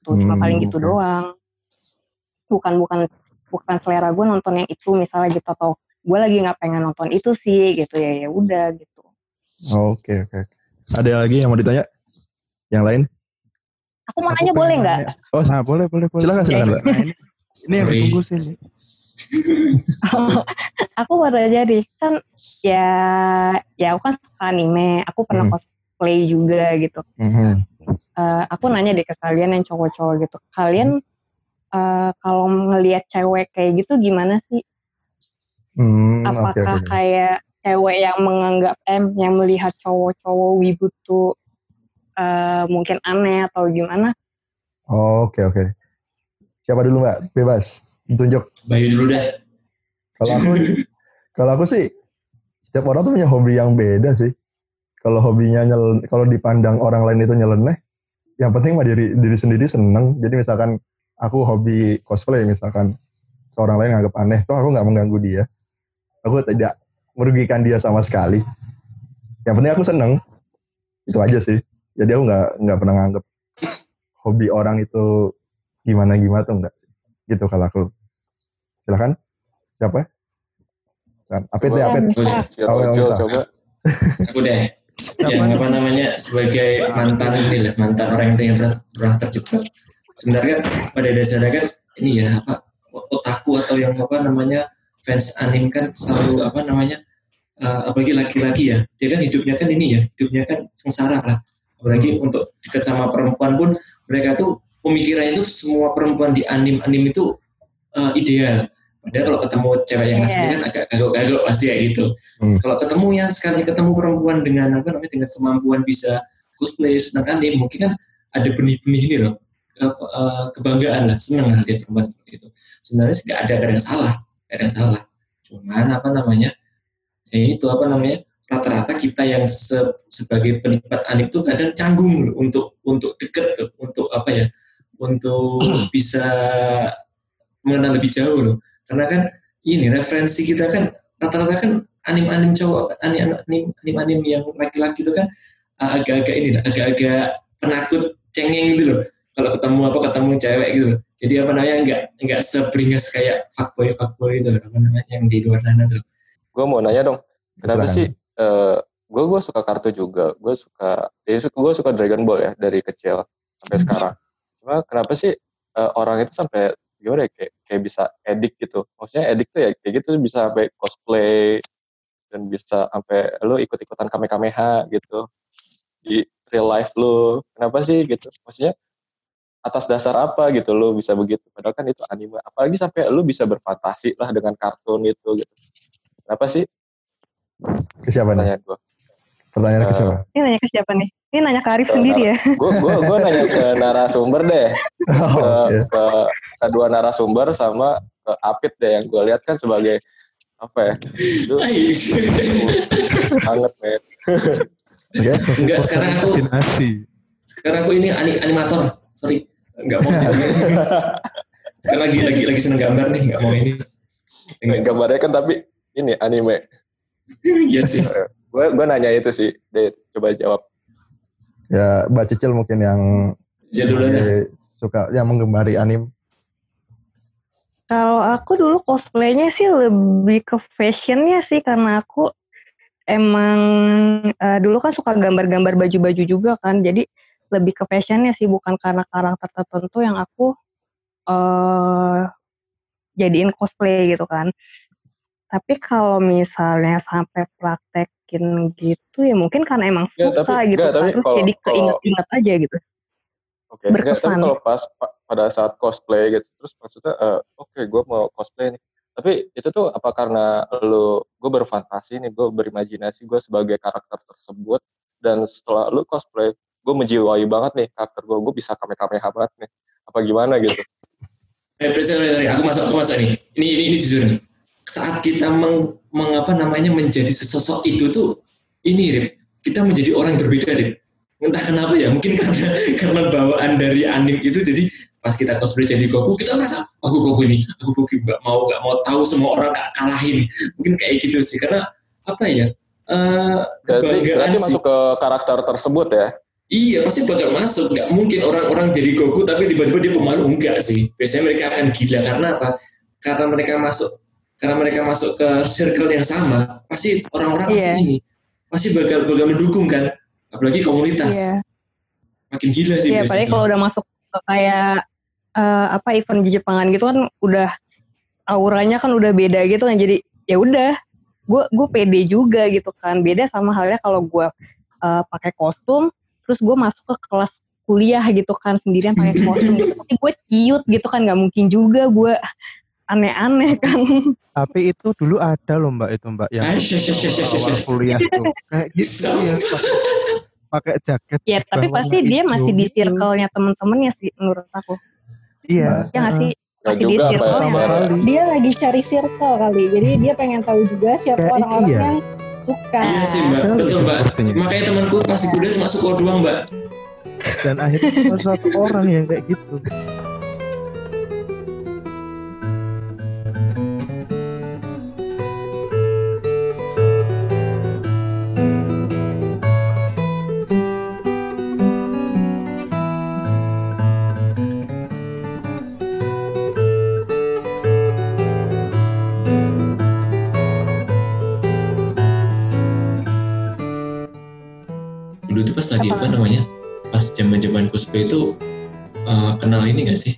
tuh cuma Hmm, paling gitu doang bukan bukan bukan selera gue nonton yang itu misalnya gitu atau gue lagi nggak pengen nonton itu sih gitu ya ya udah gitu Oke oke. Ada lagi yang mau ditanya? Yang lain? aku mau nanya boleh nggak Oh, Nah, boleh, boleh, boleh. silakan silakan Mbak. Ini, yang ditunggu sih. nih. aku baru aja deh kan ya ya aku kan suka anime aku pernah Hmm. cosplay juga gitu Mhm. Eh, aku nanya deh ke kalian yang cowok-cowok gitu kalian eh, kalau ngelihat cewek kayak gitu gimana sih Hmm, apakah oke. kayak cewek yang menganggap eh yang melihat cowok-cowok wibu tuh eh, mungkin aneh atau gimana Oke oke. Siapa dulu Mbak? Bebas. Tunjuk. Bayu dulu dah Kalau aku kalau aku sih setiap orang tuh punya hobi yang beda sih. Kalau hobinya nyel, kalau dipandang orang lain itu nyeleneh, yang penting mah diri diri sendiri seneng. Jadi misalkan aku hobi cosplay misalkan seorang lain nganggap aneh, toh aku nggak mengganggu dia. Aku tidak merugikan dia sama sekali. Yang penting aku seneng. Itu aja sih. Jadi aku nggak nggak pernah nganggap hobi orang itu gimana gimana tuh enggak sih. Gitu kalau aku. Silakan. Siapa? Apit Apit. Ya. Minta. coba. aku deh yang apa namanya? Sebagai mantan ini lah mantan orang yang pernah, pernah terjebak. Sebenarnya pada dasarnya kan ini ya apa otaku atau yang apa namanya fans anime kan selalu apa namanya eh, apalagi laki-laki ya. Dia kan hidupnya kan ini ya hidupnya kan sengsara lah. Apalagi untuk dekat sama perempuan pun mereka tuh pemikirannya itu semua perempuan di anime-anime itu eh, ideal padahal kalau ketemu cewek yang asli Iya. kan agak kagok-kagok pasti ya gitu. Hmm. kalau ketemu ya sekali ketemu perempuan dengan apa namanya dengan kemampuan bisa cosplay senang anime mungkin kan ada benih-benih ini loh. Apa, eh, kebanggaan lah senang lah lihat perempuan seperti itu. Sebenarnya nggak ada ada yang salah ada yang salah. Cuman apa namanya ya itu apa namanya rata-rata kita yang se- sebagai penikmat anime tuh kadang canggung loh untuk untuk deket tuh, untuk apa ya untuk bisa mengenal lebih jauh loh karena kan ini referensi kita kan rata-rata kan anim-anim cowok anim-anim anim-anim yang laki-laki itu kan uh, agak-agak ini agak-agak penakut cengeng gitu loh. Kalau ketemu apa ketemu cewek gitu loh. Jadi apa namanya nggak nggak seberingas kayak fuckboy fuckboy itu loh. Apa namanya yang di luar sana tuh. Gue mau nanya dong, kenapa sih eh gue gue suka kartu juga, gue suka, ya gue suka Dragon Ball ya dari kecil sampai sekarang. Cuma kenapa sih eh, orang itu sampai gimana ya kayak, kayak bisa edik gitu? Maksudnya edik tuh ya kayak gitu bisa sampai cosplay dan bisa sampai lu ikut-ikutan kamehameha gitu di real life lu. Kenapa sih gitu? Maksudnya atas dasar apa gitu lu bisa begitu? Padahal kan itu anime. Apalagi sampai lu bisa berfantasi lah dengan kartun itu gitu. Kenapa sih? Ke siapa nih? Pertanyaan gue. Pertanyaannya ke Eh, siapa? ini nanya ke siapa nih ini nanya ke Arif sendiri ya Gue gue gue nanya ke narasumber deh, Oh, ke, oke. ke kedua narasumber sama ke Apit deh yang gue lihat kan sebagai apa ya itu banget men Enggak, sekarang aku sekarang aku ini ani- animator. Sorry. Enggak mau. sekarang lagi lagi lagi seneng gambar nih, enggak mau ini. Enggak. gambarnya kan tapi ini anime Iya sih. gue gue nanya itu sih deh coba jawab ya Mbak Cicil mungkin yang sebagai suka yang menggemari anim. Kalau aku dulu cosplaynya sih lebih ke fashionnya sih karena aku emang eh, dulu kan suka gambar-gambar baju-baju juga kan jadi lebih ke fashionnya sih bukan karena karakter tertentu yang aku eh jadiin cosplay gitu kan. Tapi kalau misalnya sampai praktekin gitu ya mungkin karena emang Ya, suka tapi- gitu enggak, kan tapi terus kalau- jadi keinget-inget aja gitu. Oke, enggak, tapi kalau pas pa- pada saat cosplay gitu, terus maksudnya, eh, oke, gue mau cosplay nih. Tapi itu tuh apa karena lu, gue berfantasi nih, gue berimajinasi gue sebagai karakter tersebut, dan setelah lu cosplay, gue menjiwai banget nih karakter gue, gue bisa kame-kameha banget nih. Apa gimana gitu? Eh, sorry, sorry, aku masuk, aku masuk nih. Ini, ini, ini jujur nih. Saat kita meng, mengapa namanya menjadi sesosok itu tuh, ini Rip, kita menjadi orang yang berbeda Rip. Entah kenapa ya, mungkin karena karena bawaan dari anim itu jadi pas kita cosplay jadi Goku, kita merasa aku Goku ini, aku Goku gak mau gak mau tahu semua orang gak kalahin. Mungkin kayak gitu sih, karena apa ya? eh Berarti, kebanggaan berarti sih. masuk ke karakter tersebut ya? Iya pasti bakal masuk. Gak mungkin orang-orang jadi Goku tapi tiba-tiba dia pemalu enggak sih. Biasanya mereka akan gila karena apa? Karena mereka masuk karena mereka masuk ke circle yang sama. Pasti orang-orang pasti Iya. ini pasti bakal bakal mendukung kan. Apalagi komunitas. Iya. Makin gila sih Iya, biasanya. apalagi kalau udah masuk kayak eh, apa event di Jepangan gitu kan udah auranya kan udah beda gitu kan jadi ya udah gue gue pede juga gitu kan beda sama halnya kalau gue eh, pakai kostum terus gue masuk ke kelas kuliah gitu kan sendirian pakai kostum gitu. tapi gue ciut gitu kan nggak mungkin juga gue aneh-aneh kan Tapi itu dulu ada loh mbak itu mbak yang awal kuliah tuh kayak gitu ya pakai- jaket ya tapi pasti dia hijau masih di circle-nya temen-temennya sih menurut aku Iya. ya nggak sih masih di ya, circle-nya kali. Dia lagi cari circle kali. Jadi dia pengen tahu juga siapa orang-orang iya. yang suka. Iya sih mbak, Betul, betul mbak. sepertinya. Makanya temanku pas di kuliah cuma suka doang mbak. dan akhirnya cuma satu orang yang kayak gitu Dulu tuh pas lagi apa namanya? Pas zaman-zaman cosplay itu eh, kenal ini gak sih?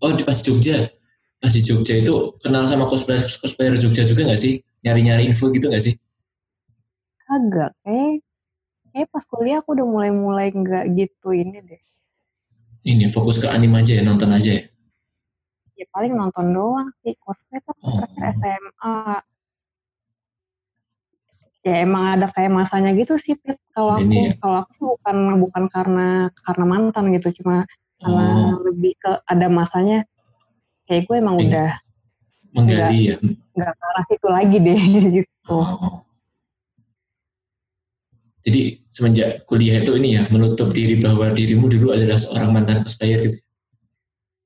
Oh di pas Jogja. Pas di Jogja itu kenal sama cosplayer cosplayer Jogja juga gak sih? Nyari-nyari info gitu gak sih? Agak, kayak, kayak pas kuliah aku udah mulai-mulai nggak gitu ini deh. Ini fokus ke anime aja ya, nonton aja ya. Ya paling nonton doang sih, cosplay tuh Oh. SMA. Ya emang ada kayak masanya gitu sih, Pit. Kalau aku, ya. kalau aku bukan bukan karena karena mantan gitu, cuma karena Oh, lebih ke ada masanya. Kayak gue emang Iya. udah menggali ya. nggak ke arah situ lagi deh gitu. Oh. Jadi semenjak kuliah itu ini ya menutup diri bahwa dirimu dulu adalah seorang mantan cosplayer gitu.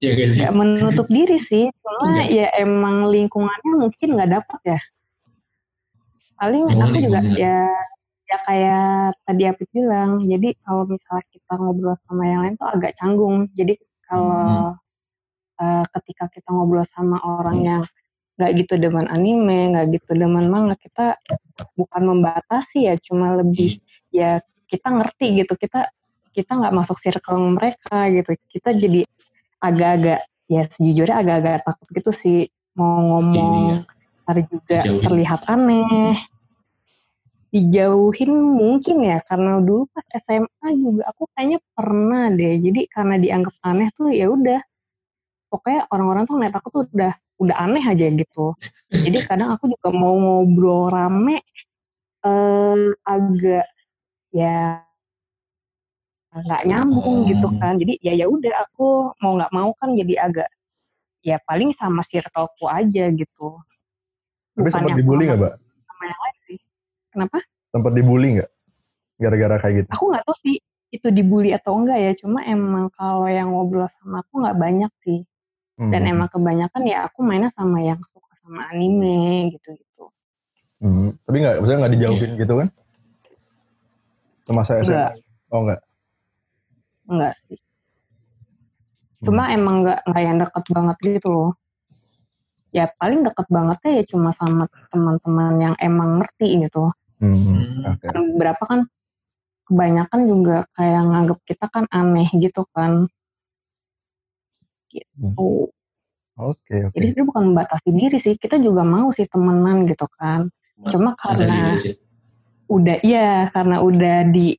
Ya gak sih? Gak menutup diri sih, cuma Enggak. ya emang lingkungannya mungkin nggak dapet ya. Paling Oh, aku juga ya ya kayak tadi Apit bilang, jadi kalau misalnya kita ngobrol sama yang lain tuh agak canggung. Jadi kalau eh, ketika kita ngobrol sama orang yang nggak gitu demen anime, nggak gitu demen manga, kita bukan membatasi ya, cuma lebih ya kita ngerti gitu, kita kita nggak masuk circle mereka gitu, kita jadi agak-agak ya sejujurnya agak-agak takut gitu sih mau ngomong Ini ya. Ntar juga Dijauhin. terlihat aneh. Dijauhin mungkin ya karena dulu pas SMA juga aku kayaknya pernah deh. Jadi karena dianggap aneh tuh ya udah. Pokoknya orang-orang tuh ngeliat aku tuh udah udah aneh aja gitu. Jadi kadang aku juga mau ngobrol rame eh agak ya nggak nyambung Oh. gitu kan. Jadi ya ya udah aku mau nggak mau kan jadi agak ya paling sama circleku aja gitu Tapi sempat dibully sama- nggak, Mbak? sama yang lain sih. Kenapa? Sempat dibully nggak? Gara-gara kayak gitu. Aku nggak tahu sih itu dibully atau enggak ya. Cuma emang kalau yang ngobrol sama aku nggak banyak sih. Dan Hmm. emang kebanyakan ya aku mainnya sama yang suka sama anime gitu-gitu. Hmm. Tapi nggak, maksudnya nggak dijauhin gitu kan? Semasa SMA? Enggak, Oh nggak. enggak sih. Cuma Hmm. emang nggak nggak yang deket banget gitu loh. Ya paling deket bangetnya ya cuma sama teman-teman yang emang ngerti gitu. Hmm. Hmm. Oke. Kan berapa kan kebanyakan juga kayak nganggep kita kan aneh gitu kan. Gitu. Oke, oke. Jadi itu bukan membatasi diri sih. Kita juga mau sih temenan gitu kan. Cuma karena udah iya karena udah di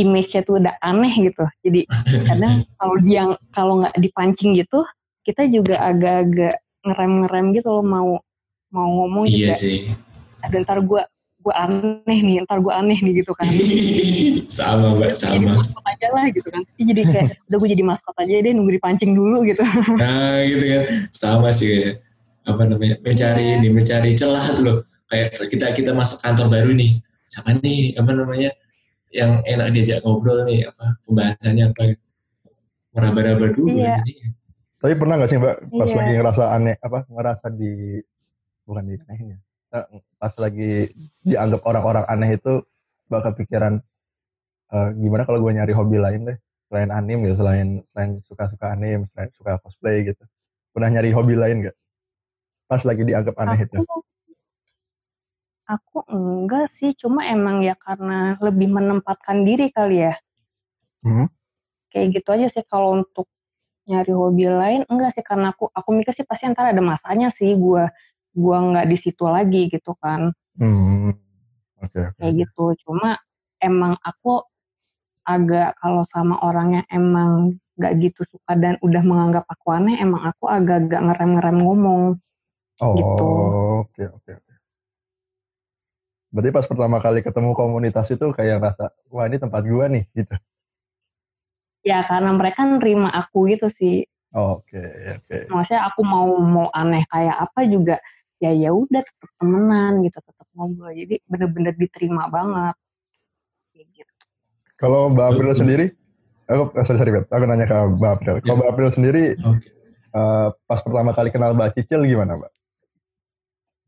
image-nya tuh udah aneh gitu. Jadi kadang kalau dia kalau nggak dipancing gitu, kita juga agak-agak ngerem-ngerem gitu loh mau mau ngomong Iya juga. sih. Ada ntar gue gue aneh nih, ntar gue aneh nih gitu kan. sama mbak, Jadi sama. maskot aja lah gitu kan. Jadi kayak udah gue jadi maskot aja deh nunggu dipancing dulu gitu. Nah gitu kan, sama sih kayak apa namanya mencari ini, mencari celah tuh loh. Kayak kita kita masuk kantor baru nih, siapa nih apa namanya yang enak diajak ngobrol nih apa pembahasannya apa gitu. meraba-raba dulu Iya. jadi Tapi pernah nggak sih Mbak pas Iya. lagi ngerasa aneh apa ngerasa di bukan di anehnya. Eh, Pas lagi dianggap orang-orang aneh itu Mbak kepikiran eh, gimana kalau gue nyari hobi lain deh selain anim gitu selain selain suka-suka anim selain suka cosplay gitu pernah nyari hobi lain nggak pas lagi dianggap aneh itu Aku aku enggak sih, cuma emang ya karena lebih menempatkan diri kali ya. Hmm. Kayak gitu aja sih kalau untuk nyari hobi lain enggak sih karena aku aku mikir sih pasti ntar ada masanya sih gua gua nggak di situ lagi gitu kan. Hmm. Oke. oke. Kayak gitu. Cuma emang aku agak kalau sama orang yang emang nggak gitu suka dan udah menganggap aku aneh, emang aku agak-agak ngerem-ngerem ngomong. Oh, gitu. oke oke oke. Berarti pas pertama kali ketemu komunitas itu kayak rasa wah ini tempat gua nih gitu. Ya karena mereka nerima aku gitu sih. Oke oke. maksudnya aku mau mau aneh kayak apa juga ya ya udah tetap temenan gitu tetap ngobrol jadi bener-bener diterima banget Kayak gitu. Kalau Mbak April sendiri, aku eh, sorry sorry Bet, aku nanya ke Mbak April. Kalau Mbak April sendiri Oke. eh, pas pertama kali kenal Mbak Cicil gimana Mbak?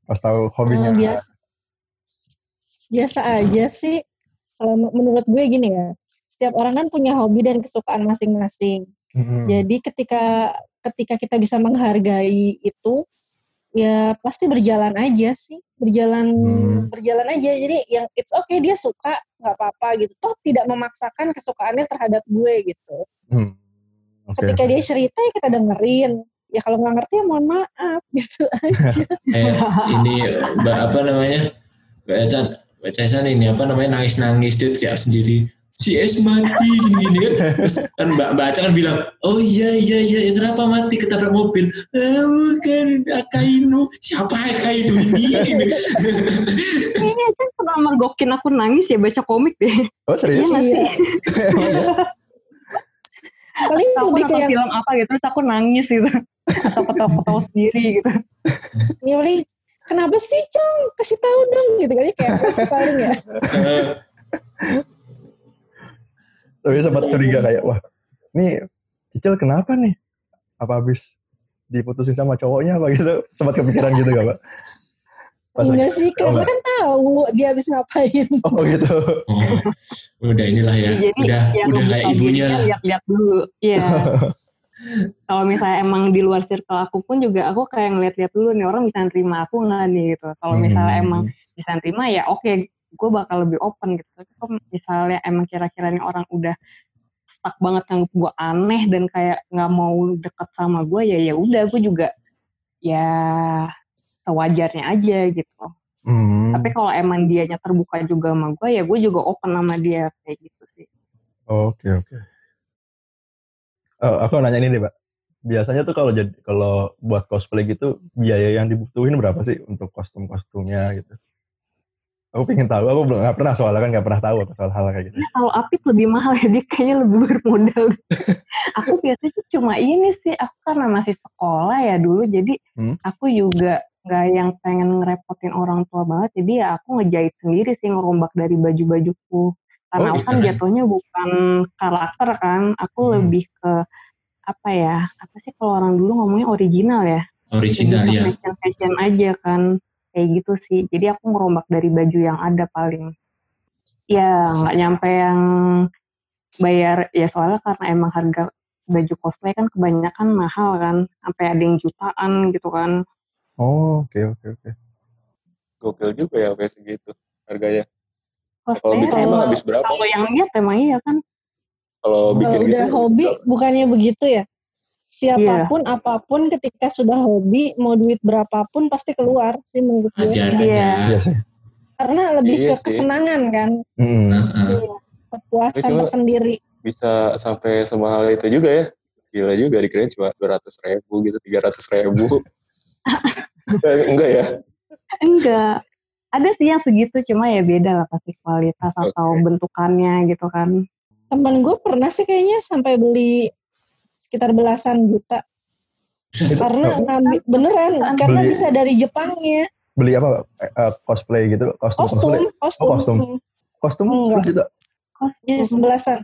Pas tahu hobinya? Eh, biasa biasa aja sih selama menurut gue gini ya setiap orang kan punya hobi dan kesukaan masing-masing. Hmm. jadi ketika ketika kita bisa menghargai itu ya pasti berjalan aja sih. Berjalan Hmm. berjalan aja. Jadi yang it's okay dia suka nggak apa-apa gitu. Toh tidak memaksakan kesukaannya terhadap gue gitu. Hmm. Oke. ketika dia cerita ya kita dengerin. Ya kalau nggak ngerti ya mohon maaf gitu aja. Kayak ini apa namanya? Mbak Ecan ini apa namanya? Nangis nangis dia teriak sendiri si Es mati gini gini kan terus kan mbak mbak Ecan kan bilang oh iya iya iya kenapa mati ketabrak mobil ah bukan Akainu siapa Akainu ini Kayaknya kan pernah mergokin aku nangis ya baca komik deh. Oh serius? Iya nggak sih? paling Aku lebih nonton kayak film apa gitu terus aku nangis gitu. Atau ketawa-ketawa sendiri gitu. ya paling kenapa sih cong kasih tahu dong gitu kan kayak paling ya Tapi sempat curiga kayak wah ini Cicil kenapa nih? Apa habis diputusin sama cowoknya apa gitu? Sempat kepikiran gitu gak Mbak? Pas enggak lagi- sih karena enggak. kan tahu dia habis ngapain Oh gitu. oh, udah inilah ya Jadi udah yang udah kayak ibunya lah Lihat-lihat dulu. Iya. Kalau misalnya emang di luar circle aku pun juga aku kayak ngeliat-liat dulu nih orang bisa nerima aku nggak nih gitu. Kalau misalnya Hmm. emang bisa nerima ya oke gue bakal lebih open gitu. Tapi kalau misalnya emang kira-kira nih orang udah stuck banget nganggep gue aneh dan kayak nggak mau deket sama gue ya ya udah gue juga ya sewajarnya aja gitu. Hmm. Tapi kalau emang dianya terbuka juga sama gue ya gue juga open sama dia kayak gitu sih. Oke oke. Oh, aku nanya ini deh, Pak. Biasanya tuh kalau jadi kalau buat cosplay gitu biaya yang dibutuhin berapa sih untuk kostum-kostumnya gitu? Aku pengen tahu, aku belum nggak pernah soalnya kan nggak pernah tahu soal hal kayak gitu. kalau Apit lebih mahal ya dia kayaknya lebih bermodal aku biasanya cuma ini sih aku karena masih sekolah ya dulu jadi Hmm. aku juga nggak yang pengen ngerepotin orang tua banget jadi ya aku ngejahit sendiri sih ngerombak dari baju-bajuku karena Oh, aku kan keren. jatuhnya bukan karakter kan aku Hmm. lebih ke apa ya apa sih kalau orang dulu ngomongnya original ya Original ya. ke fashion fashion aja kan kayak gitu sih jadi aku ngerombak dari baju yang ada paling ya nggak nyampe yang bayar ya soalnya karena emang harga baju cosplay kan kebanyakan mahal kan sampai ada yang jutaan gitu kan Oh, oke oke oke. Gokil juga ya kayak segitu harganya. Kalau bikin kalau- emang habis berapa? kalau yang lihat emang iya kan Kalau Kalau bikin udah gitu hobi bukannya begitu ya? Siapa pun apa pun ketika sudah hobi mau duit berapapun pasti keluar sih menurut gue. Ajar Iya. aja. Iya. Karena lebih Iya ke sih. kesenangan kan, Mm-mm. Heeh. kepuasan Cuma- tersendiri. bisa sampai semahal itu juga ya. Gila juga dikirain cuma 200 ribu gitu, 300 ribu. Enggak ya? enggak ada sih yang segitu cuma ya beda lah pasti kualitas atau Oke. bentukannya gitu kan Temen gue pernah sih kayaknya sampai beli sekitar belasan juta. Karena ngambil beneran, karena Beli- bisa dari Jepangnya. Beli apa? Eh, cosplay gitu, kostum, Kostum, cosplay. kostum. Oh, kostum. Kostum Enggak. 10 juta. Ya, sebelasan.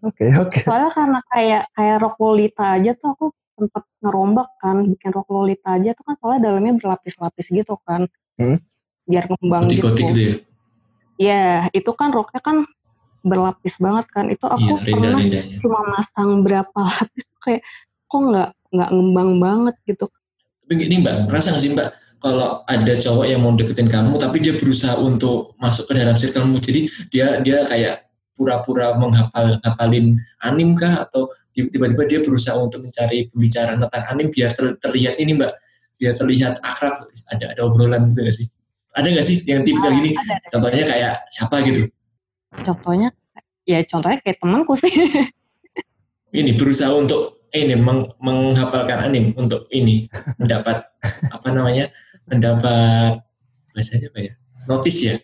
Oke, oke. soalnya karena kayak kayak rok lolita aja tuh aku sempet ngerombak kan bikin rok lolita aja tuh kan soalnya dalamnya berlapis-lapis gitu kan Hmm. biar ngembang gitu gitu ya. ya itu kan roknya kan berlapis banget kan itu aku Iya, pernah rendah-rendahnya. cuma masang berapa lapis kayak kok nggak nggak ngembang banget gitu Tapi ini mbak, merasa nggak sih mbak, kalau ada cowok yang mau deketin kamu, tapi dia berusaha untuk masuk ke dalam circlemu, jadi dia dia kayak pura-pura menghafal hafalin anim kah atau tiba-tiba dia berusaha untuk mencari pembicaraan tentang anim biar ter- terlihat ini mbak, biar terlihat akrab, ada ada obrolan gitu nggak sih? Ada nggak sih yang tipikal gini? ada ada. Contohnya kayak siapa gitu? Contohnya ya contohnya kayak temanku sih. Ini berusaha untuk ini meng- menghafalkan anim untuk ini mendapat apa namanya mendapat bahasanya apa ya notis ya?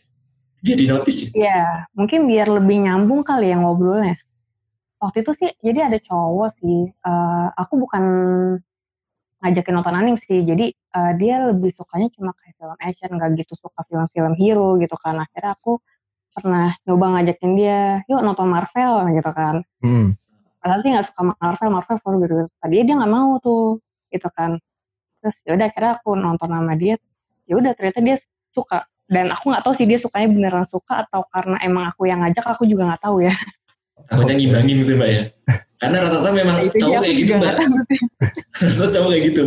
Dia di notis ya? Ya mungkin biar lebih nyambung kali ya ngobrolnya. Waktu itu sih jadi ada cowok sih eh, aku bukan ngajakin nonton anim sih jadi eh, dia lebih sukanya cuma kayak film action nggak gitu suka film-film hero gitu kan. Akhirnya aku pernah nyoba ngajakin dia yuk nonton Marvel gitu kan Hmm. Padahal sih nggak suka Marvel, Marvel selalu gitu. Tadi dia nggak mau tuh, gitu kan. Terus yaudah akhirnya aku nonton sama dia. Ya udah ternyata dia suka. Dan aku nggak tahu sih dia sukanya beneran suka atau karena emang aku yang ngajak aku juga nggak tahu ya. takutnya ngimbangin gitu mbak ya karena rata-rata memang Itu dia cowok kayak gitu juga mbak rata-rata cowok kayak gitu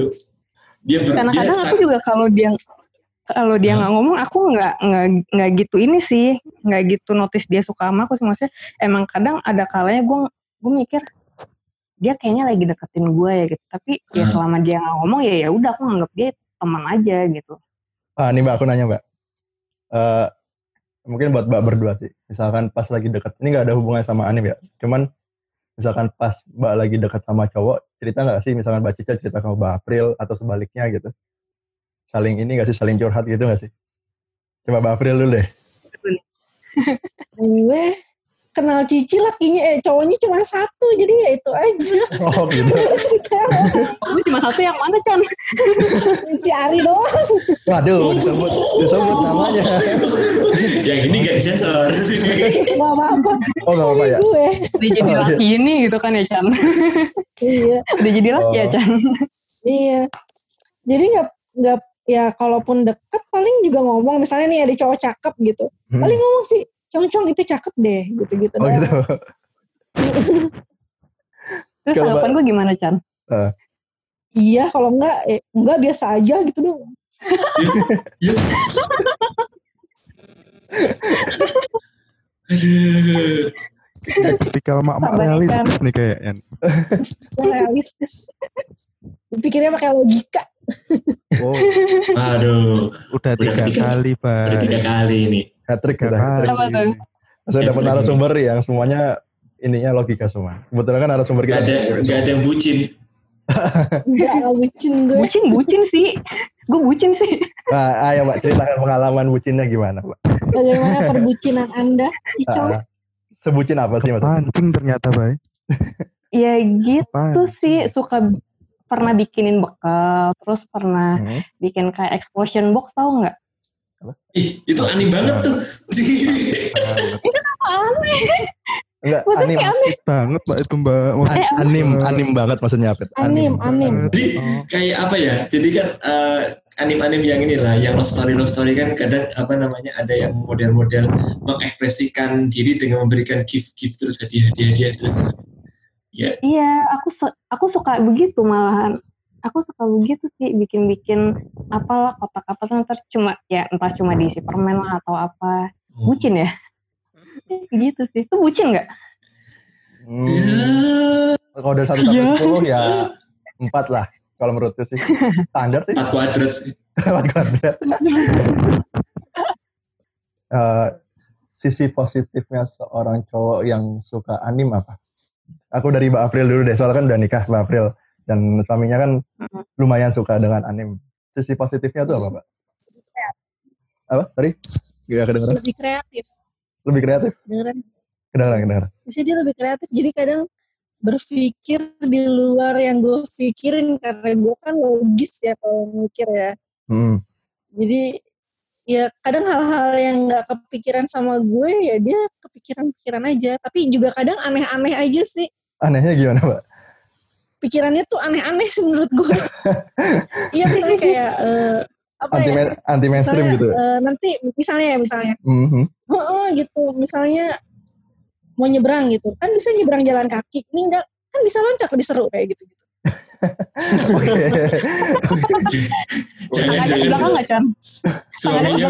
dia ber, Karena dia kadang aku juga kalau dia kalau dia nggak ngomong aku nggak nggak gitu ini sih nggak gitu notice dia suka sama aku sih maksudnya emang kadang ada kalanya gue gue mikir dia kayaknya lagi deketin gue ya gitu tapi ya selama dia nggak ngomong ya ya udah aku nganggap dia teman aja gitu Ah, ini mbak aku nanya mbak. Eh mungkin buat mbak berdua sih. Misalkan pas lagi dekat, ini nggak ada hubungan sama anim ya. Cuman misalkan pas mbak lagi dekat sama cowok, cerita nggak sih? Misalkan mbak Cica cerita sama mbak April atau sebaliknya gitu. Saling ini nggak sih? Saling curhat gitu nggak sih? Coba mbak April dulu deh. Gue kenal Cici lakinya, eh cowoknya cuma satu, jadi ya itu aja. Oh gitu. Cerita Kamu cuma satu yang mana Chan? si Ari doang. Waduh, disebut disebut namanya. yang ini gak disensor Gak apa-apa. Oh nggak apa-apa ya. Gue. Jadi Oh, iya. laki ini gitu kan ya Chan. Iya. Udah jadi laki ya Oh. Chan. Iya. Jadi nggak nggak ya kalaupun deket paling juga ngomong misalnya nih ada cowok cakep gitu. Hmm. Paling ngomong sih, cong-cong itu cakep deh gitu-gitu. Oh doang. gitu. Terus tanggapan gue gimana Chan? Iya kalau enggak eh, enggak biasa aja gitu dong. aduh tipikal mak-mak realistis nih kayaknya. Realistis. Pikirnya pakai logika. Oh, aduh udah Udah tiga kali, udah Pak. tiga kali ini Hat-trick kita. hat-trick. Saya dapat narasumber yang semuanya ininya logika semua. Kebetulan kan narasumber kita. gak ada gak ada yang bucin Enggak, bucin gue. Bucin, bucin sih. Gue bucin sih. Nah, ayo Mbak, ceritakan pengalaman bucinnya gimana, Mbak? Bagaimana perbucinan Anda, Cicong? Ah, sebutin apa sih maksudnya? Pancing ternyata, Pak. Ya gitu Apaan? sih suka pernah bikinin bekal, terus pernah Hmm. bikin kayak explosion box tau nggak? Ih, itu aneh banget tuh. Aneh. Enggak, anim. aneh. banget mbak itu mbak Maksud- An- anim, anim banget maksudnya apa? Anim, anim. Jadi kayak apa ya? Jadi kan eh, anim-anim yang inilah, yang love story love story kan kadang apa namanya ada yang model-model mengekspresikan diri dengan memberikan gift gift terus hadiah hadiah hadiah terus. Ya, Iya, aku su- aku suka begitu malahan. Aku suka begitu sih bikin-bikin apalah kotak-kotak ntar cuma ya entah cuma diisi permen lah atau apa. Oh. Bucin ya? gitu sih. Itu bucin nggak? Hmm, kalau dari satu sampai Iya. sepuluh ya empat lah. Kalau menurutku sih standar sih. empat kuadrat sih. Empat kuadrat. Eh, sisi positifnya seorang cowok yang suka anim apa? Aku dari Mbak April dulu deh, soalnya kan udah nikah Mbak April dan suaminya kan lumayan suka dengan anim. Sisi positifnya tuh apa, Mbak? Apa? Sorry? Gak kedengeran. lebih kreatif Lebih kreatif. dengeran Kedengeran, kedengeran. bisa dia lebih kreatif jadi kadang berpikir di luar yang gue pikirin karena gue kan logis ya kalau mikir ya Hmm. jadi ya kadang hal-hal yang nggak kepikiran sama gue ya dia kepikiran-pikiran aja tapi juga kadang aneh-aneh aja sih Anehnya gimana, Mbak? pikirannya tuh aneh-aneh sih menurut gue iya misalnya kayak eh, apa Anti, ya? Anti mainstream misalnya, gitu. eh, nanti misalnya ya misalnya. Mhm. Heeh, gitu. Misalnya mau nyebrang gitu. Kan bisa nyebrang jalan kaki. Ini enggak. Kan bisa loncat lebih seru kayak gitu Oke. Jangan jangan belakang nggak, Chan? suaminya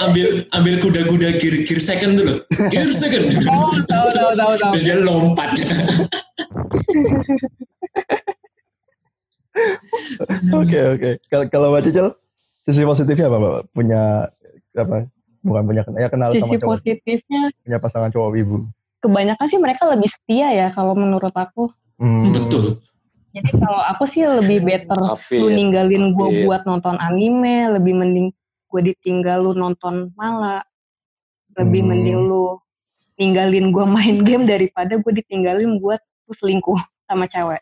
ambil ambil kuda-kuda gear gear second dulu. Gear second. Oh, tahu, tahu, tahu, tahu. Terus dia lompat. Oke oke. Kalau kalau Mbak Cicil, sisi positifnya apa Mbak? Punya apa? Bukan punya ya kenal Sisi sama cowok, positifnya punya pasangan cowok ibu. kebanyakan sih mereka lebih setia ya kalau menurut aku. Hmm. Betul. Jadi kalau aku sih lebih better Tapi- lu ninggalin gue buat nonton anime, lebih mending gue ditinggal lu nonton manga, lebih Hmm. mending lu ninggalin gue main game daripada gue ditinggalin buat lu selingkuh sama cewek.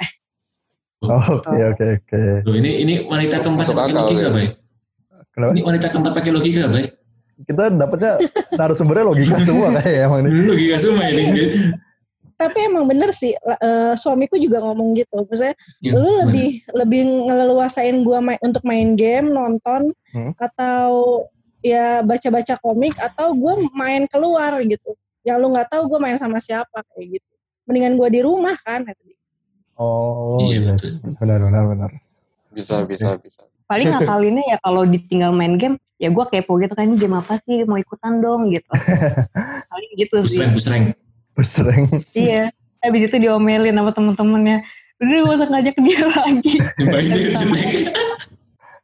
Oh, Oke oke oke. Loh, ini ini wanita keempat pakai logika, ya. Bay. Kenapa? Ini wanita keempat pakai logika, Bay. Kita dapatnya narasumbernya logika semua kayak ya emang ini. Logika semua ini. Tapi emang bener sih eh, suamiku juga ngomong gitu misalnya Ya, lu gimana? lebih lebih ngeleluasain gua main, untuk main game nonton Hmm. atau ya baca-baca komik atau gua main keluar gitu yang lu nggak tahu gua main sama siapa kayak gitu mendingan gua di rumah kan. Oh Iya, iya. betul. Benar benar benar. Bisa, bisa, bisa. Paling ngakalinnya ya kalau ditinggal main game, ya gue kepo gitu kan ini game apa sih mau ikutan dong gitu. Paling gitu sih. Busreng, busreng. Sering. Iya. Habis itu diomelin sama temen-temennya. Udah gak usah ngajak dia lagi.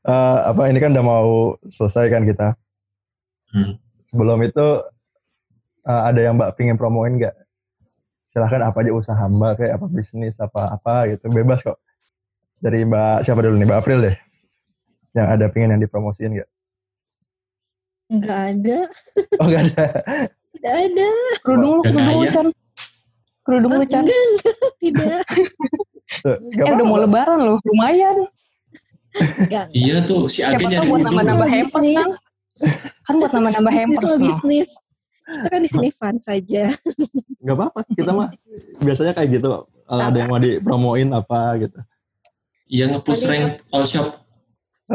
Eh, apa ini kan udah mau selesai kan kita. Hmm. Sebelum itu eh, ada yang Mbak pingin promoin nggak? Silahkan apa aja usaha Mbak kayak apa bisnis apa apa gitu bebas kok. Dari Mbak siapa dulu nih Mbak April deh. Yang ada pingin yang dipromosiin nggak? nggak ada Oh nggak ada. tidak ada Kerudung lu, kerudung lu kaya. Chan. Kerudung lu enggak tidak Eh udah mau lebaran loh, lumayan. Iya tuh, si Agen nyari buat nambah-nambah Bisnis. hampers kan. Kan buat nambah-nambah bisnis hampers. sama no. bisnis kita kan di sini fun saja Nggak apa-apa. Kita mah biasanya kayak gitu. Kalau ada yang mau dipromoin apa gitu. Iya ngepush rank all shop.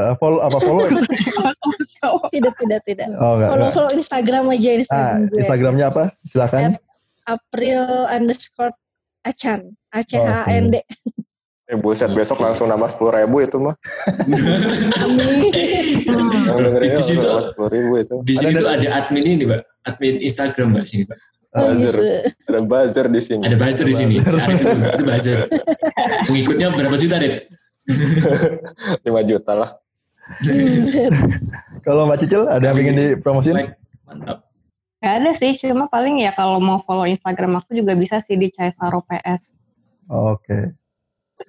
Eh, follow apa follow? tidak tidak tidak Oh enggak. follow enggak. follow Instagram aja Ah, Instagram gue Instagramnya apa? Silakan. April underscore Acan A C H A N D Eh buset, besok langsung nambah sepuluh ribu itu mah. Amin Yang dengerinnya Di situ- nambah sepuluh ribu itu. Di sini Ada- ada admin ini, Mbak. Admin Instagram, Mbak, sini, Mbak. Oh, Buzzer. gitu. Ada buzzer di sini. Ada buzzer di sini. Itu buzzer. Pengikutnya berapa juta, Dek? 5 juta lah. Kalau Mbak Cicil ada yang ingin dipromosiin? Like, mantap. Gak ada sih, cuma paling ya kalau mau follow Instagram aku juga bisa sih di Caesaro PS. Oke.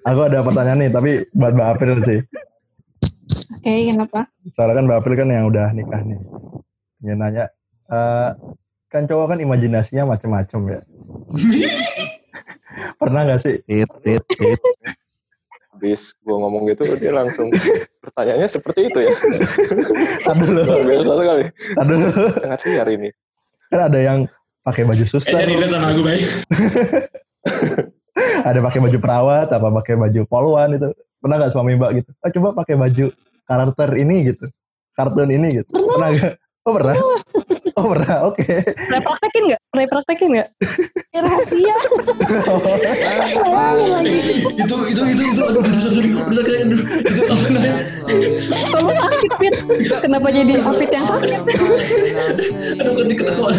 Aku ada pertanyaan nih, tapi buat Mbak April sih. Oke, kenapa? Soalnya kan Mbak April kan yang udah nikah nih. Ingin nanya, eh, kan cowok kan imajinasinya macem-macem ya. Pernah gak sih? Tit, tit, tit. Abis gue ngomong gitu dia langsung pertanyaannya seperti itu ya Aduh loh, biasa sekali aduh sangat liar ini Kan ada yang pakai baju suster, relate sama aku baik. ada pakai baju perawat, apa pakai baju polwan itu. Pernah nggak suami mbak gitu? Ah, coba pakai baju karakter ini gitu, kartun ini gitu. Pernah nggak? Oh pernah. Oh pernah. Oke. Pernah praktekin nggak? Pernah praktekin nggak? Ya, rahasia. Bayangin lagi. itu itu itu itu aduh aduh sorry sorry udah kayak aduh itu apa namanya Kamu sakit, Fit. Kenapa jadi Afid yang sakit? aduh kan diketawa